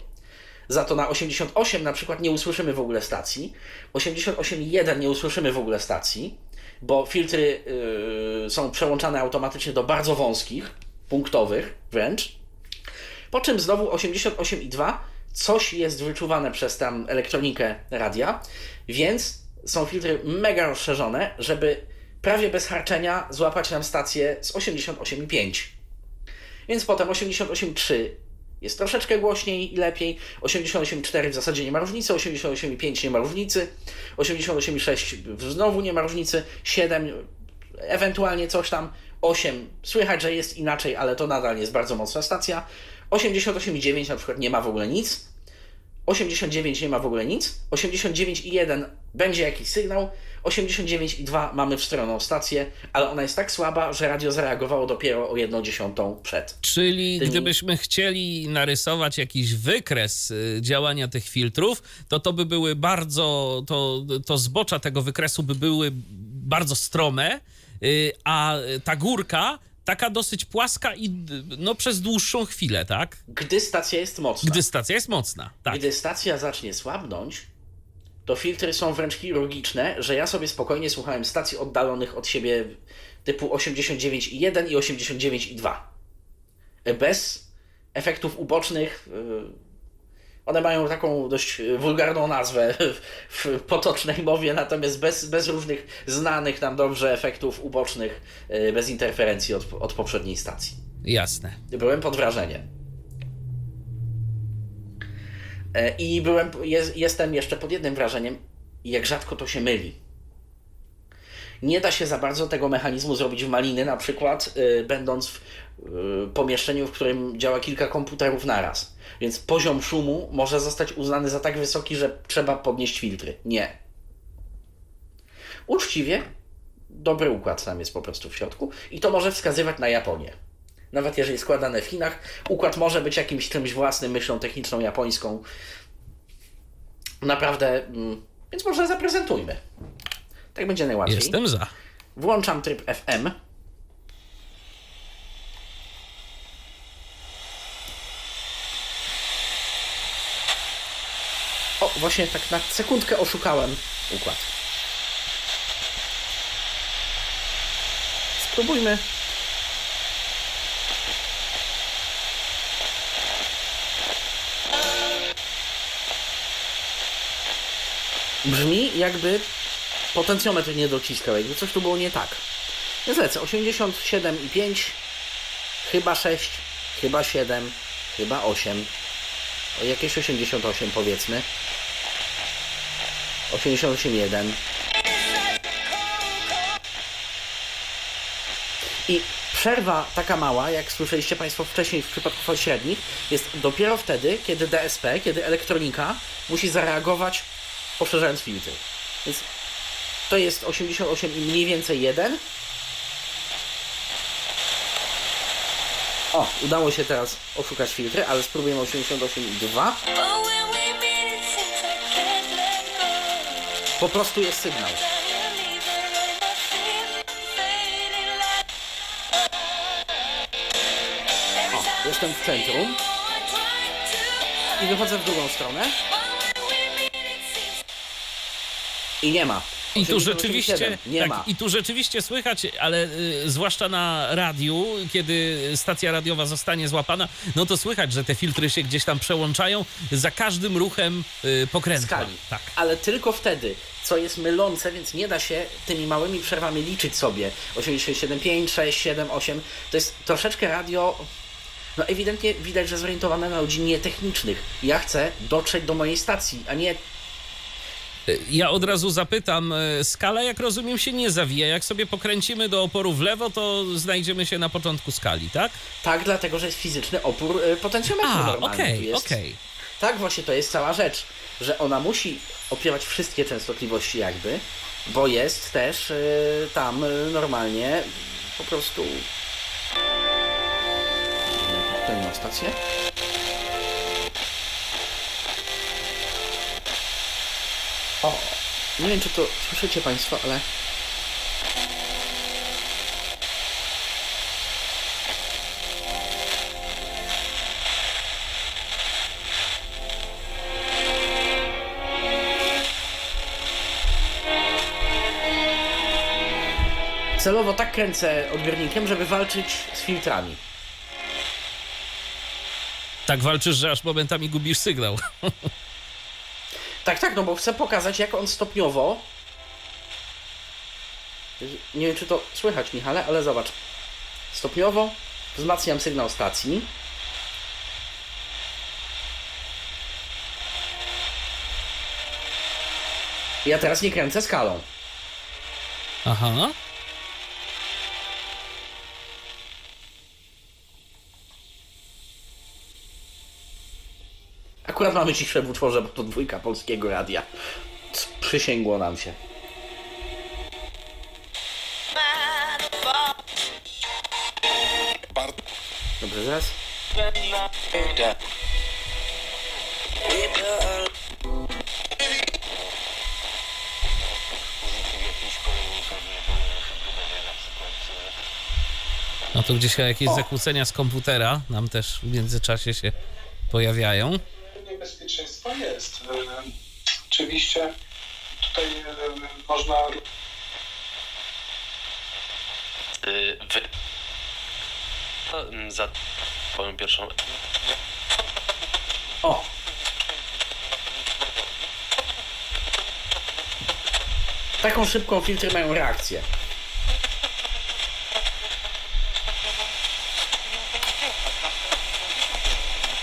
Za to na 88 na przykład nie usłyszymy w ogóle stacji, 88,1 nie usłyszymy w ogóle stacji, bo filtry yy, są przełączane automatycznie do bardzo wąskich, punktowych wręcz. Po czym znowu 88,2 coś jest wyczuwane przez tam elektronikę radia, więc są filtry mega rozszerzone, żeby prawie bez harczenia złapać nam stację z 88,5. Więc potem 88,3 jest troszeczkę głośniej i lepiej. 88,4 w zasadzie nie ma różnicy, 88,5 nie ma różnicy, 88,6 znowu nie ma różnicy, 7 ewentualnie coś tam, 8 słychać, że jest inaczej, ale to nadal jest bardzo mocna stacja. 88,9 na przykład nie ma w ogóle nic. 89 nie ma w ogóle nic. 89,1 będzie jakiś sygnał. 89,2 mamy wstroną stację, ale ona jest tak słaba, że radio zareagowało dopiero o 1 dziesiątą przed. Czyli Tymi- gdybyśmy chcieli narysować jakiś wykres y, działania tych filtrów, to to by były bardzo, to, to zbocza tego wykresu by były bardzo strome, a ta górka taka dosyć płaska i no przez dłuższą chwilę, tak? Gdy stacja jest mocna. Gdy stacja jest mocna, tak. Gdy stacja zacznie słabnąć, to filtry są wręcz chirurgiczne, że ja sobie spokojnie słuchałem stacji oddalonych od siebie typu 89,1 i 89,2. Bez efektów ubocznych. yy, One mają taką dość wulgarną nazwę [laughs] w potocznej mowie, natomiast bez, bez różnych znanych nam dobrze efektów ubocznych, yy, bez interferencji od, od poprzedniej stacji. Jasne. Byłem pod wrażeniem. E, I byłem, jest, jestem jeszcze pod jednym wrażeniem, jak rzadko to się myli. Nie da się za bardzo tego mechanizmu zrobić w maliny, na przykład y, będąc w pomieszczeniu, w którym działa kilka komputerów naraz. Więc poziom szumu może zostać uznany za tak wysoki, że trzeba podnieść filtry. Nie. Uczciwie, dobry układ tam jest po prostu w środku i to może wskazywać na Japonię. Nawet jeżeli składane w Chinach, układ może być jakimś czymś własnym, myślą techniczną japońską. Naprawdę, mm, więc może zaprezentujmy. Tak będzie najłatwiej. Jestem za. Włączam tryb FM. Właśnie tak na sekundkę oszukałem układ. Spróbujmy. Brzmi jakby potencjometr nie dociskał, jakby coś tu było nie tak. Więc lecę 87,5, chyba 6, chyba 7, chyba 8, o jakieś 88 powiedzmy. 88,1. I przerwa taka mała, jak słyszeliście Państwo wcześniej w przypadku fal średnich, jest dopiero wtedy, kiedy DSP, kiedy elektronika musi zareagować poszerzając filtry. Więc to jest 88 i mniej więcej 1. O, udało się teraz oszukać filtry, ale spróbujemy 88 i 2. Po prostu jest sygnał. O, jestem w centrum i wychodzę w drugą stronę i nie ma. I tu 88,7. rzeczywiście, nie tak, ma. i tu rzeczywiście słychać, ale y, zwłaszcza na radiu, kiedy stacja radiowa zostanie złapana, no to słychać, że te filtry się gdzieś tam przełączają za każdym ruchem y, pokrętła. skali. Tak. Ale tylko wtedy, co jest mylące, więc nie da się tymi małymi przerwami liczyć sobie. 87,5, 6, 7, 8. To jest troszeczkę radio. No ewidentnie widać, że zorientowane na ludzi nietechnicznych. Ja chcę dotrzeć do mojej stacji, a nie Ja od razu zapytam, y, skala jak rozumiem się nie zawija. Jak sobie pokręcimy do oporu w lewo, to znajdziemy się na początku skali, tak? tak, dlatego że jest fizyczny opór y, potencjometru A, tu okej, jest. okej. Tak, właśnie to jest cała rzecz, że ona musi opierać wszystkie częstotliwości jakby, bo jest też y, tam y, normalnie po prostu... Tutaj ma stację. O, nie wiem czy to słyszycie Państwo, ale... Celowo tak kręcę odbiornikiem, żeby walczyć z filtrami. Tak walczysz, że aż momentami gubisz sygnał. [laughs] Tak, tak, no bo chcę pokazać, jak on stopniowo Nie wiem, czy to słychać, Michale, ale zobacz. Stopniowo wzmacniam sygnał stacji. Ja teraz nie kręcę skalą. Aha. Akurat mamy ciszę w utworze, bo to dwójka polskiego radia. Przysięgło nam się. Dobrze, zaraz. No to gdzieś jakieś zakłócenia z komputera nam też w międzyczasie się pojawiają. Niebezpieczeństwo jest. E, Oczywiście tutaj e, można Y, wy... Mm, Za twoją pierwszą... O! Taką szybką filtry mają reakcję.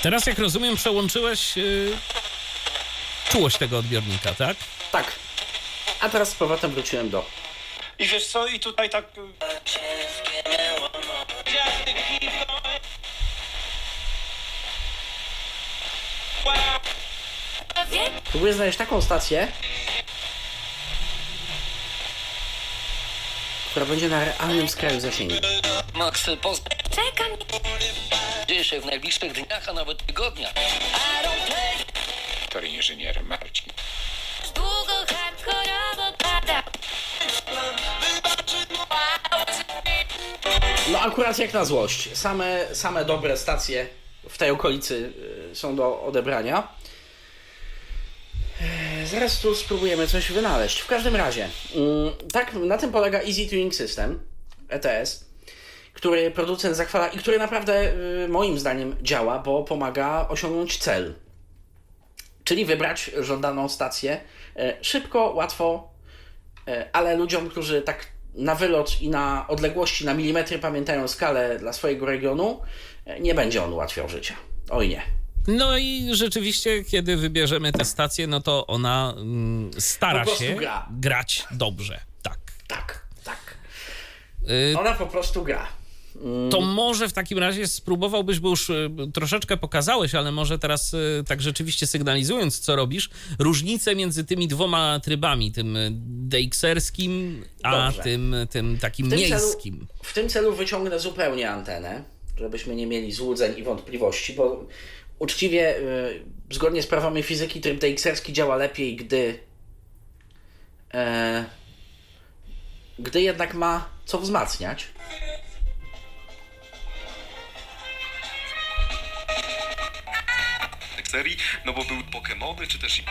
Teraz, jak rozumiem, przełączyłeś yy, czułość tego odbiornika, tak? Tak. A teraz z powrotem wróciłem do. I wiesz co, i tutaj tak y, Próbuję znaleźć taką stację, która będzie na realnym skraju zasięgu. Max, poznaj Czekam. Się w najbliższych dniach, a nawet tygodniach. to inżynier Marcin. Długo hardkorowo pada. No akurat jak na złość. Same, same dobre stacje w tej okolicy y, są do odebrania. E, Zaraz tu spróbujemy coś wynaleźć. W każdym razie, mm, tak, na tym polega Easy Tuning System, ETS, który producent zachwala i który naprawdę y, moim zdaniem działa, bo pomaga osiągnąć cel. Czyli wybrać żądaną stację e, szybko, łatwo, E, ale ludziom, którzy tak na wylot i na odległości na milimetry pamiętają skalę dla swojego regionu, e, nie będzie on ułatwiał życia. Oj nie. No i rzeczywiście, kiedy wybierzemy tę stację, no to ona mm, stara się gra. grać dobrze. Tak. Tak, tak. Y, Ona po prostu gra. To może w takim razie spróbowałbyś, bo już y, troszeczkę pokazałeś, ale może teraz y, tak rzeczywiście sygnalizując, co robisz, różnicę między tymi dwoma trybami, tym y, DXR-skim, a Dobrze. tym, tym takim W tym, miejskim. celu, w tym celu wyciągnę zupełnie antenę, żebyśmy nie mieli złudzeń i wątpliwości, bo uczciwie, zgodnie z prawami fizyki, tryb DXR-ski działa lepiej, gdy e, gdy jednak ma co wzmacniać. Serii, no bo były Pokémony, czy też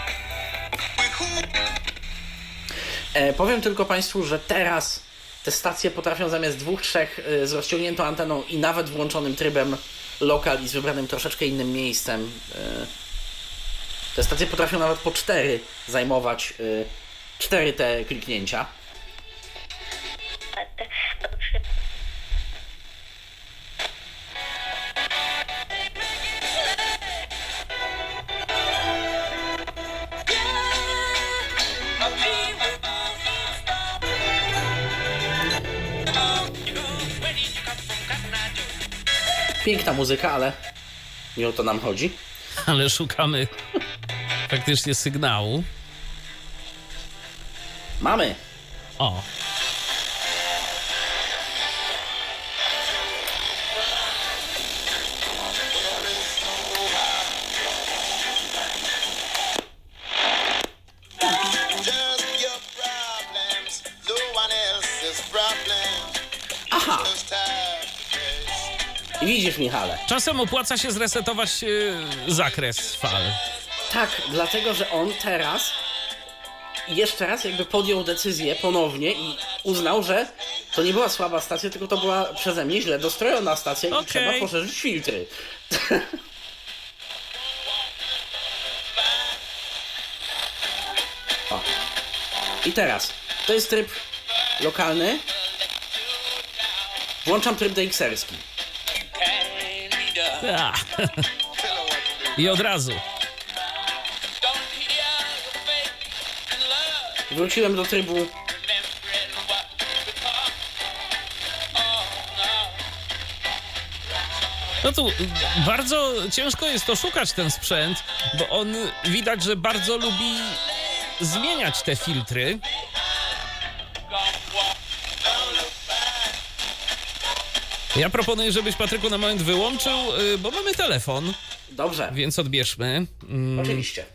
E, powiem tylko Państwu, że teraz te stacje potrafią zamiast dwóch, trzech e, z rozciągniętą anteną i nawet włączonym trybem lokal i z wybranym troszeczkę innym miejscem. E, te stacje potrafią nawet po cztery zajmować e, cztery te kliknięcia. Muzyka, ale nie o to nam chodzi. Ale szukamy faktycznie sygnału. Mamy. O, widzisz Michale. czasem opłaca się zresetować y, zakres fal. Tak, dlatego że on teraz jeszcze raz jakby podjął decyzję ponownie i uznał, że to nie była słaba stacja, tylko to była przeze mnie źle dostrojona stacja i Okej. trzeba poszerzyć filtry. [laughs] o. I teraz, to jest tryb lokalny. Włączam tryb DXR-ski. I od razu. Wróciłem do trybu No tu bardzo ciężko jest to szukać ten sprzęt, bo on widać, że bardzo lubi zmieniać te filtry. Ja proponuję, żebyś Patryku na moment wyłączył, y, bo mamy telefon, Dobrze, więc odbierzmy. Mm, oczywiście.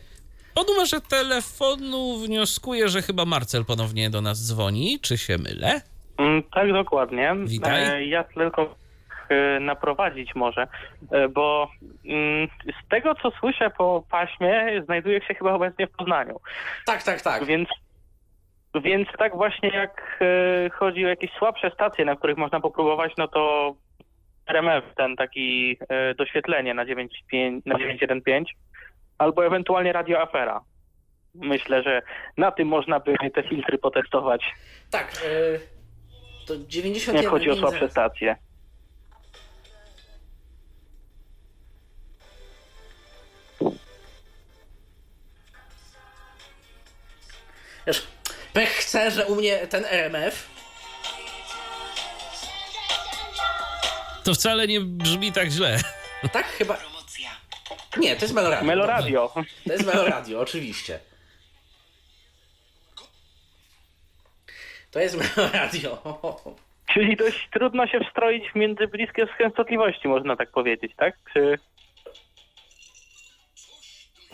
Po numerze telefonu wnioskuję, że chyba Marcel ponownie do nas dzwoni. Czy się mylę? Mm, Tak, dokładnie. Witaj. E, Ja tylko e, naprowadzić może, e, bo mm, z tego co słyszę po paśmie, znajduje się chyba obecnie w Poznaniu. Tak, tak, tak. Więc, więc tak właśnie jak e, chodzi o jakieś słabsze stacje, na których można popróbować, no to RMF, ten taki e, doświetlenie na 9.5 na 9.1.5 albo ewentualnie Radio Afera. Myślę, że na tym można by te filtry potestować, Tak, y, to 91 jak chodzi o słabsze stacje. Wiesz, pech chce, że u mnie ten RMF To wcale nie brzmi tak źle. Tak, chyba. Nie, to jest Meloradio. Meloradio. To jest Meloradio, oczywiście. To jest Meloradio. Czyli dość trudno się wstroić w między bliskie częstotliwości, można tak powiedzieć, tak? Czy...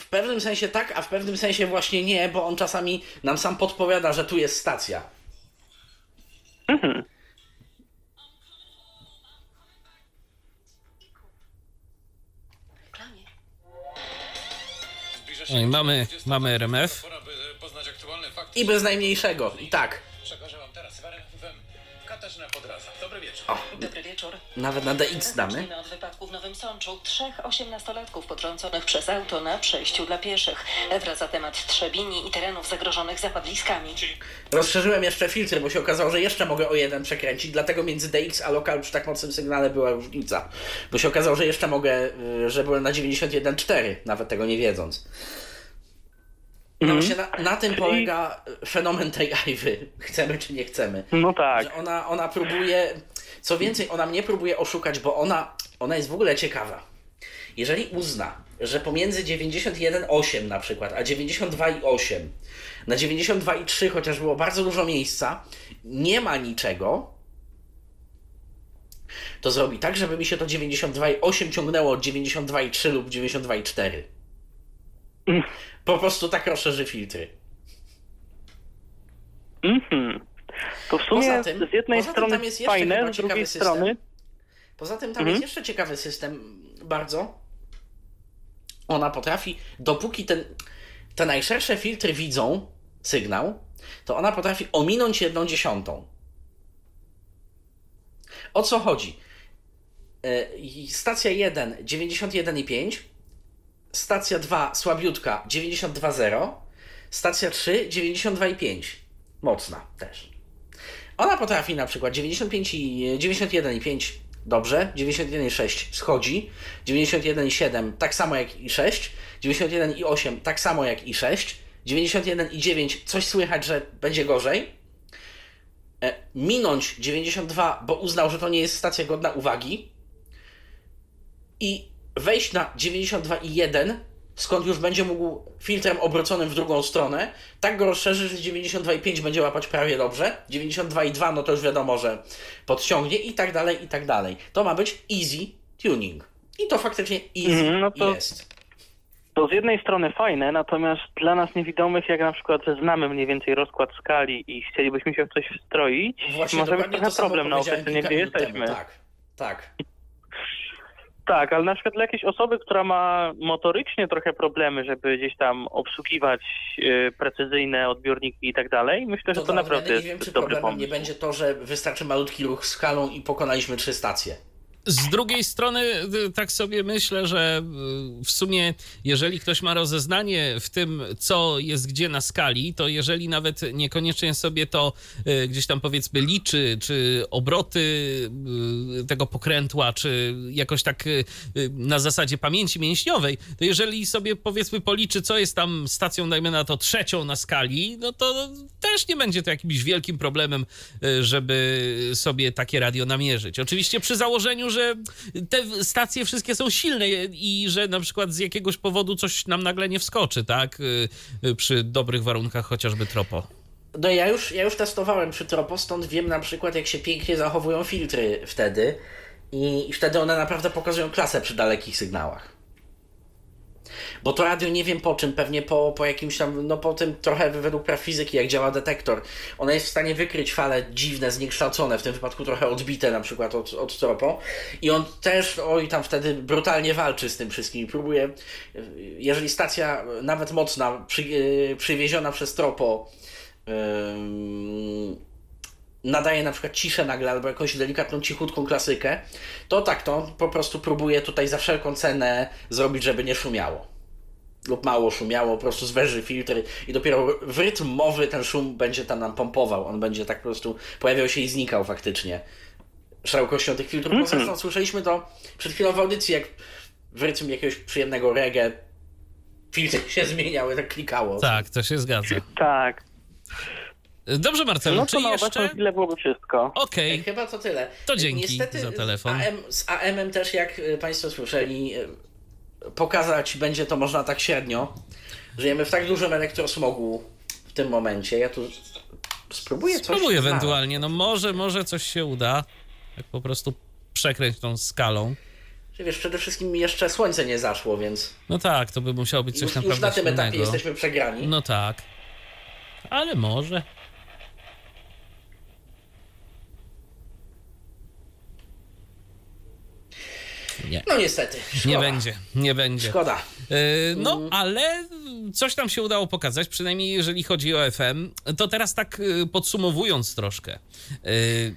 W pewnym sensie tak, a w pewnym sensie właśnie nie, bo on czasami nam sam podpowiada, że tu jest stacja. Mhm. No i mamy, mamy RMF. Fakty. I bez najmniejszego. I tak. Katarzyna Podraza. Dobry wieczór. Dobry wieczór. Nawet na DX damy. Zacznijmy od wypadku w Nowym Sączu. Trzech osiemnastolatków potrąconych przez auto na przejściu dla pieszych. Wraca temat Trzebini i terenów zagrożonych zapadliskami. Rozszerzyłem jeszcze filtry, bo się okazało, że jeszcze mogę o jeden przekręcić, dlatego między DX a lokal przy tak mocnym sygnale była różnica. Bo się okazało, że jeszcze mogę, y, że byłem na 91.4, nawet tego nie wiedząc. No właśnie na, na tym polega fenomen tej [laughs] Ivy. Chcemy czy nie chcemy. No tak. Że ona, ona próbuje, co więcej, ona mnie próbuje oszukać, bo ona, ona jest w ogóle ciekawa. Jeżeli uzna, że pomiędzy 91,8 na przykład, a 92,8, na 92,3 chociaż było bardzo dużo miejsca, nie ma niczego, to zrobi tak, żeby mi się to 92,8 ciągnęło od 92,3 lub 92,4. Po prostu tak rozszerzy filtry. Mhm. To w sumie Poza tym- z jednej poza tym strony tam jest jeszcze fajne, z drugiej ciekawy system. strony... Poza tym tam Mhm. jest jeszcze ciekawy system, bardzo. Ona potrafi, dopóki ten, te najszersze filtry widzą sygnał, to ona potrafi ominąć jedną dziesiątą. O co chodzi? E, Stacja 1 91,5, stacja 2 słabiutka 92,0, stacja 3 92,5. Mocna też. Ona potrafi na przykład 95 i 91,5 dobrze, 91,6 schodzi, 91,7 tak samo jak i 6, 91,8 tak samo jak i 6, 91,9 coś słychać, że będzie gorzej. E, minąć 92, bo uznał, że to nie jest stacja godna uwagi. I wejść na 92,1 skąd już będzie mógł filtrem obróconym w drugą stronę, tak go rozszerzy, że 92,5 będzie łapać prawie dobrze, 92,2 no to już wiadomo, że podciągnie i tak dalej, i tak dalej. To ma być easy tuning. I to faktycznie easy Mhm, no to- jest. To z jednej strony fajne, natomiast dla nas niewidomych, jak na przykład znamy mniej więcej rozkład skali i chcielibyśmy się w coś wstroić, Właśnie może być trochę problem na kilka gdzie jesteśmy. Tak, tak. Tak, ale na przykład dla jakiejś osoby, która ma motorycznie trochę problemy, żeby gdzieś tam obsługiwać y, precyzyjne odbiorniki i tak dalej, myślę, że to, naprawdę odmiany jest nie wiem, czy dobry problemem pomysł. nie będzie to, że wystarczy malutki ruch skalą i pokonaliśmy trzy stacje. Z drugiej strony, y, tak sobie myślę, że y, w sumie, jeżeli ktoś ma rozeznanie w tym, co jest gdzie na skali, to jeżeli nawet niekoniecznie sobie to y, gdzieś tam powiedzmy liczy, czy obroty tego pokrętła, czy jakoś tak na zasadzie pamięci mięśniowej, to jeżeli sobie powiedzmy policzy, co jest tam stacją, dajmy na to trzecią na skali, no to też nie będzie to jakimś wielkim problemem, żeby sobie takie radio namierzyć. Oczywiście przy założeniu, że te stacje wszystkie są silne i że na przykład z jakiegoś powodu coś nam nagle nie wskoczy, tak? Y, y, Przy dobrych warunkach chociażby tropo. No ja już, ja już testowałem przy Tropo, stąd wiem na przykład jak się pięknie zachowują filtry wtedy i, i wtedy one naprawdę pokazują klasę przy dalekich sygnałach. Bo to radio nie wiem po czym, pewnie po, po jakimś tam, no po tym trochę według praw fizyki, jak działa detektor. Ona jest w stanie wykryć fale dziwne, zniekształcone, w tym wypadku trochę odbite na przykład od, od tropo. I on też, oj, tam wtedy brutalnie walczy z tym wszystkim próbuje, jeżeli stacja nawet mocna, przy, yy, przywieziona przez tropo, yy, nadaje na przykład ciszę nagle albo jakąś delikatną, cichutką klasykę, to tak, to po prostu próbuje tutaj za wszelką cenę zrobić, żeby nie szumiało. Lub mało szumiało, po prostu zwęży filtry i dopiero w rytm mowy ten szum będzie tam nam pompował. On będzie tak po prostu pojawiał się i znikał faktycznie szerokością tych filtrów. Bo zresztą słyszeliśmy to przed chwilą w audycji, jak w rytm jakiegoś przyjemnego reggae filtry się zmieniały, tak klikało. Tak, to się zgadza. Tak. Dobrze, Marcelu, No czy to na jeszcze? chwilę byłoby wszystko. Okej, Chyba to tyle. To dzięki Niestety za telefon. Z, AM, z AM-em też, jak y, Państwo słyszeli, y, pokazać będzie to można tak średnio. Żyjemy w tak dużym elektrosmogu w tym momencie. Ja tu spróbuję coś. spróbuj znaleźć. ewentualnie, no może, może coś się uda. Tak po prostu przekręć tą skalą. Że Wiesz, przede wszystkim jeszcze słońce nie zaszło, więc No tak, to by musiało być coś już, już naprawdę na tym etapie jesteśmy przegrani. No tak. Ale może. Nie. No niestety. Szkoda. Nie będzie, nie będzie. Szkoda. Yy, No, ale coś tam się udało pokazać, przynajmniej jeżeli chodzi o FM. To teraz tak yy, podsumowując troszkę. Yy,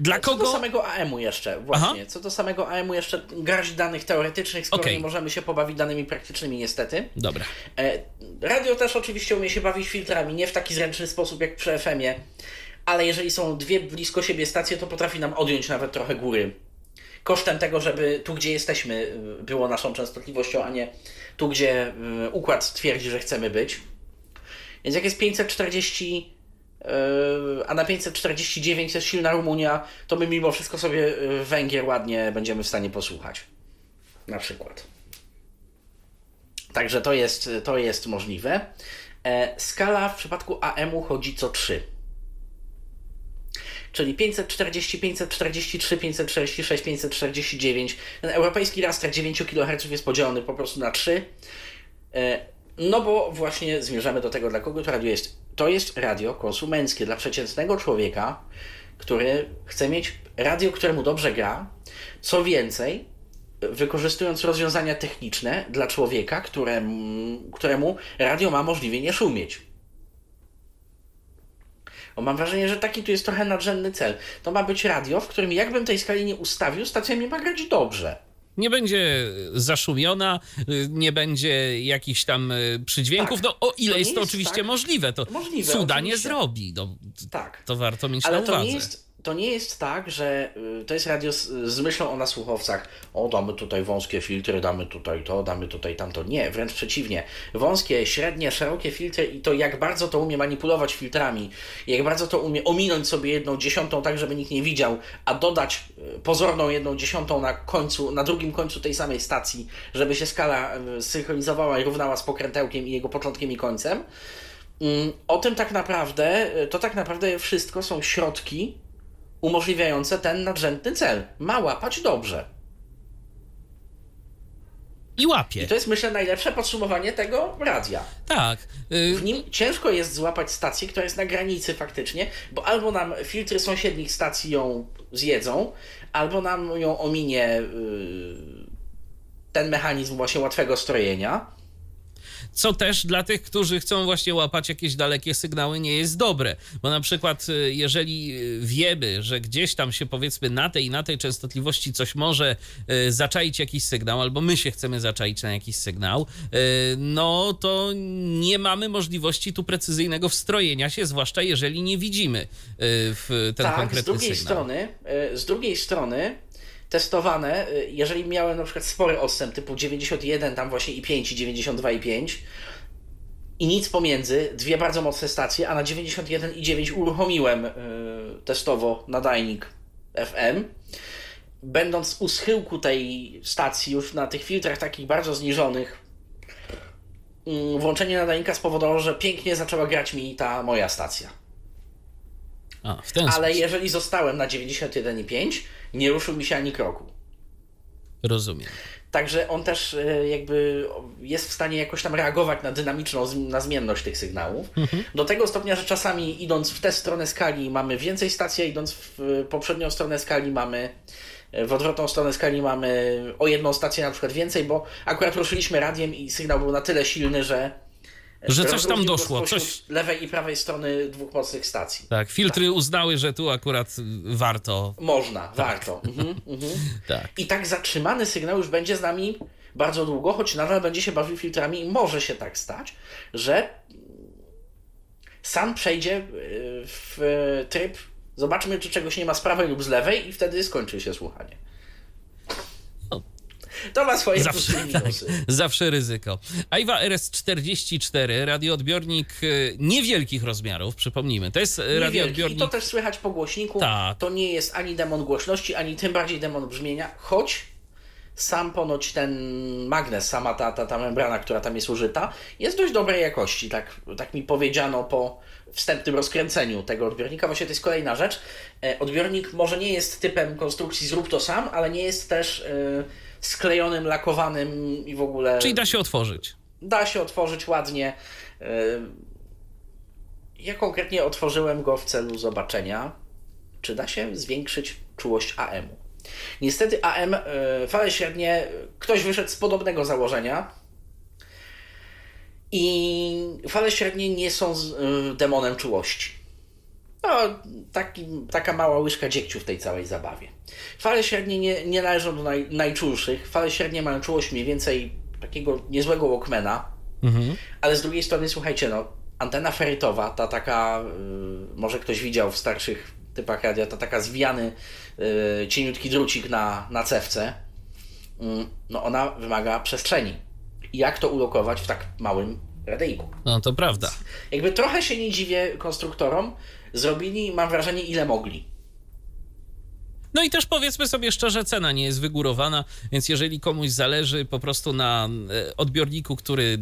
Dla Co do kogo? samego AM-u jeszcze, właśnie. Co do samego AM-u jeszcze garść danych teoretycznych, skoro Okej. nie możemy się pobawić danymi praktycznymi niestety. Dobra. E, Radio też oczywiście umie się bawić filtrami, nie w taki zręczny sposób jak przy FM-ie, ale jeżeli są dwie blisko siebie stacje, to potrafi nam odjąć nawet trochę góry. Kosztem tego, żeby tu, gdzie jesteśmy, było naszą częstotliwością, a nie tu, gdzie y, układ twierdzi, że chcemy być. Więc jak jest 540, y, a na 549 jest silna Rumunia, to my mimo wszystko sobie y, Węgier ładnie będziemy w stanie posłuchać. Na przykład. Także to jest, to jest możliwe. E, skala w przypadku AM-u chodzi co 3. Czyli 540, 543, 546, 549. Ten europejski raster 9 kHz jest podzielony po prostu na 3. E, No bo właśnie zmierzamy do tego, dla kogo to radio jest. To jest radio konsumenckie dla przeciętnego człowieka, który chce mieć radio, któremu dobrze gra. Co więcej, wykorzystując rozwiązania techniczne dla człowieka, któremu, któremu radio ma możliwie nie szumieć. Bo mam wrażenie, że taki tu jest trochę nadrzędny cel. To ma być radio, w którym jakbym tej skali nie ustawił, stacja mi ma grać dobrze. Nie będzie zaszumiona, nie będzie jakichś tam y, przydźwięków, Tak. no o ile To jest nie to jest oczywiście tak. możliwe, to Możliwe, cuda nie oczywiście. zrobi, no, Tak. to warto mieć Ale na to uwadze. nie, jest, to nie jest tak, że y, to jest radio z, z myślą o nasłuchowcach. O, damy tutaj wąskie filtry, damy tutaj to, damy tutaj tamto. Nie, wręcz przeciwnie. Wąskie, średnie, szerokie filtry i to jak bardzo to umie manipulować filtrami, jak bardzo to umie ominąć sobie jedną dziesiątą tak, żeby nikt nie widział, a dodać y, pozorną jedną dziesiątą na końcu, na drugim końcu tej samej stacji, żeby się skala y, synchronizowała i równała z pokrętełkiem i jego początkiem i końcem. Mm, O tym tak naprawdę, to tak naprawdę wszystko są środki umożliwiające ten nadrzędny cel. Ma łapać dobrze. I łapie. I to jest myślę najlepsze podsumowanie tego radia. Tak. y, W nim ciężko jest złapać stację, która jest na granicy faktycznie, bo albo nam filtry sąsiednich stacji ją zjedzą, albo nam ją ominie yy, ten mechanizm właśnie łatwego strojenia. Co też dla tych, którzy chcą właśnie łapać jakieś dalekie sygnały, nie jest dobre. Bo na przykład, y, jeżeli y, wiemy, że gdzieś tam się powiedzmy na tej i na tej częstotliwości coś może y, zaczaić jakiś sygnał, albo my się chcemy zaczaić na jakiś sygnał, no to nie mamy możliwości tu precyzyjnego wstrojenia się, zwłaszcza jeżeli nie widzimy w ten tak, z konkretny drugiej sygnał. strony, z drugiej strony testowane, e, jeżeli miałem na przykład spory odstęp typu 91, tam właśnie i 5, i 92 i 5 i nic pomiędzy, dwie bardzo mocne stacje, a na 91 i 9 uruchomiłem e, testowo nadajnik FM. Będąc u schyłku tej stacji, już na tych filtrach takich bardzo zniżonych, mm, włączenie nadajnika spowodowało, że pięknie zaczęła grać mi ta moja stacja. A, Ale sposób. jeżeli zostałem na 91,5, nie ruszył mi się ani kroku. Rozumiem. Także on też e, jakby jest w stanie jakoś tam reagować na dynamiczną, na zmienność tych sygnałów. Do tego stopnia, że czasami idąc w tę stronę skali mamy więcej stacji, a idąc w e, poprzednią stronę skali mamy e, w odwrotną stronę skali mamy o jedną stację na przykład więcej, bo akurat ruszyliśmy radiem i sygnał był na tyle silny, że Że coś tam doszło, coś- lewej i prawej strony dwóch mocnych stacji. Tak, filtry uznały, że tu akurat warto. Można, warto. Mhm, mhm. [laughs] Tak. I tak zatrzymany sygnał już będzie z nami bardzo długo, choć nadal będzie się bawił filtrami i może się tak stać, że sam przejdzie y, w tryb zobaczmy, czy czegoś nie ma z prawej lub z lewej i wtedy skończy się słuchanie. To ma swoje Zawsze, i tak, zawsze ryzyko. Aiwa RS44, radioodbiornik y, niewielkich rozmiarów, przypomnijmy. To jest y, Niewielki. I radioodbiornik. to też słychać po głośniku. Tak. To nie jest ani demon głośności, ani tym bardziej demon brzmienia, choć sam ponoć ten magnes, sama ta, ta, ta membrana, która tam jest użyta, jest dość dobrej jakości. Tak, tak mi powiedziano po wstępnym rozkręceniu tego odbiornika. Właśnie to jest kolejna rzecz. E, Odbiornik może nie jest typem konstrukcji zrób to sam, ale nie jest też e, sklejonym, lakowanym i w ogóle Czyli da się otworzyć. da się otworzyć ładnie. Yy, Ja konkretnie otworzyłem go w celu zobaczenia, czy da się zwiększyć czułość AM-u. Niestety AM, yy, fale średnie, ktoś wyszedł z podobnego założenia i fale średnie nie są yy, demonem czułości. No, taki, taka mała łyżka dziegciu w tej całej zabawie. Fale średnie nie, nie należą do naj, najczulszych. Fale średnie mają czułość mniej więcej takiego niezłego Walkmana, ale z drugiej strony, słuchajcie, no, antena ferytowa, ta taka, y, może ktoś widział w starszych typach radia, ta taka zwijany y, cieniutki drucik na, na cewce, y, no ona wymaga przestrzeni. Jak to ulokować w tak małym radyjku? No to prawda. Jakby trochę się nie dziwię konstruktorom, zrobili, mam wrażenie, ile mogli. No i też powiedzmy sobie szczerze, cena nie jest wygórowana, więc jeżeli komuś zależy po prostu na e, odbiorniku, który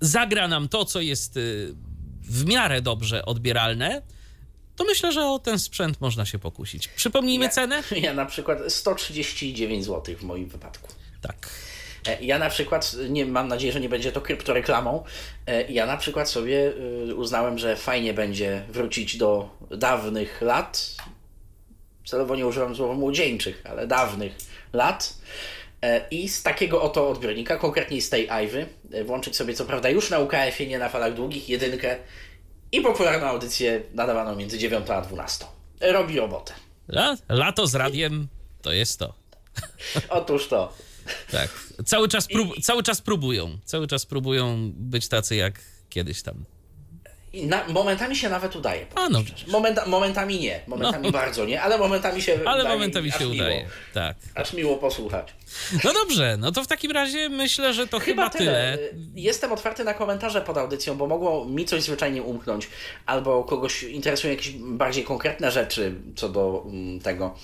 zagra nam to, co jest e, w miarę dobrze odbieralne, to myślę, że o ten sprzęt można się pokusić. Przypomnijmy Ja- cenę? [laughs] Ja na przykład 139 zł w moim wypadku. Tak. E, Ja na przykład, nie mam nadzieję, że nie będzie to kryptoreklamą, e, ja na przykład sobie uznałem, że fajnie będzie wrócić do dawnych lat, celowo nie używam słowa młodzieńczych, ale dawnych lat e, i z takiego oto odbiornika, konkretnie z tej Ivy, e, włączyć sobie co prawda już na UKF-ie, nie na falach długich, jedynkę i popularną audycję nadawaną między 9 a 12. Robi robotę. La- Lato z radiem to jest to. Otóż to. Tak. Cały czas, prób- cały czas próbują. Cały czas próbują być tacy jak kiedyś tam. Na, momentami się nawet udaje. A no, Momenta, momentami nie, momentami No. bardzo nie, ale momentami się ale udaje momentami się miło, udaje. Tak. Aż miło posłuchać. No dobrze, no to w takim razie myślę, że to chyba, tyle. Jestem otwarty na komentarze pod audycją, bo mogło mi coś zwyczajnie umknąć, albo kogoś interesują jakieś bardziej konkretne rzeczy co do mm, tego.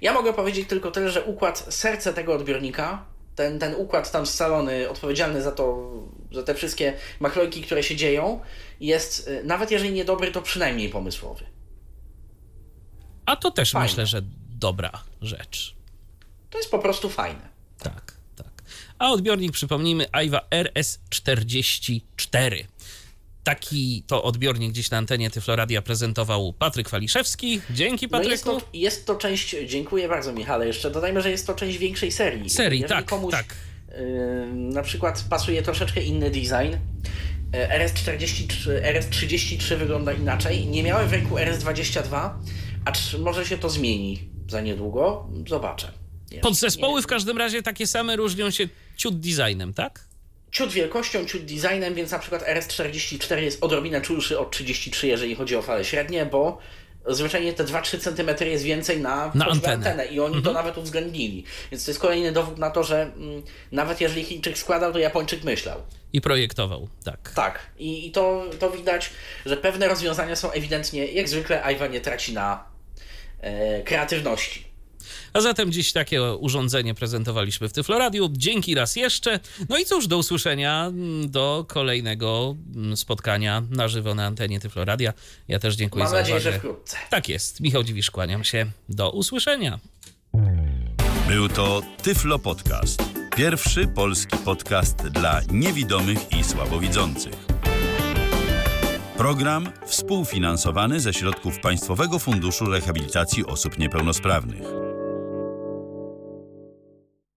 Ja mogę powiedzieć tylko tyle, że układ, serce tego odbiornika, ten, ten układ tam scalony, odpowiedzialny za to, za te wszystkie machlojki, które się dzieją, jest, y, nawet jeżeli niedobry, to przynajmniej pomysłowy. A to też Fajne. myślę, że dobra rzecz. To jest po prostu fajne. Tak, tak. A odbiornik, przypomnijmy, Aiwa RS44. Taki to odbiornik gdzieś na antenie Tyfloradia prezentował Patryk Waliszewski. Dzięki, No jest, Patryku. to, jest to część, dziękuję bardzo Michale, jeszcze dodajmy, że jest to część większej serii. Serii, Jeżeli tak, komuś tak. yy, na przykład pasuje troszeczkę inny design, E, RS43, RS33 wygląda inaczej. Nie miałem w ręku RS22, acz może się to zmieni za niedługo. Zobaczę. Nie, Podzespoły nie- w każdym razie takie same różnią się ciut designem, tak? Ciut wielkością, ciut designem, więc na przykład RS44 jest odrobinę czulszy od 33, jeżeli chodzi o fale średnie, bo zwyczajnie te 2-3 cm jest więcej na, choćby antenę. i oni to nawet uwzględnili. Więc to jest kolejny dowód na to, że mm, nawet jeżeli Chińczyk składał, to Japończyk myślał. I projektował, tak. Tak, i, i to, to widać, że pewne rozwiązania są ewidentnie, jak zwykle, Aiwa nie traci na e, kreatywności. A zatem dziś takie urządzenie prezentowaliśmy w Tyfloradiu. Dzięki raz jeszcze. No i cóż, do usłyszenia mm, do kolejnego mm, spotkania na żywo na antenie Tyfloradia. Ja też dziękuję Mam za nadzieję, uwagę. że wkrótce. Tak jest. Michał Dziwisz, kłaniam się. Do usłyszenia. Był to Tyflo Podcast. Pierwszy polski podcast dla niewidomych i słabowidzących. Program współfinansowany ze środków Państwowego Funduszu Rehabilitacji Osób Niepełnosprawnych.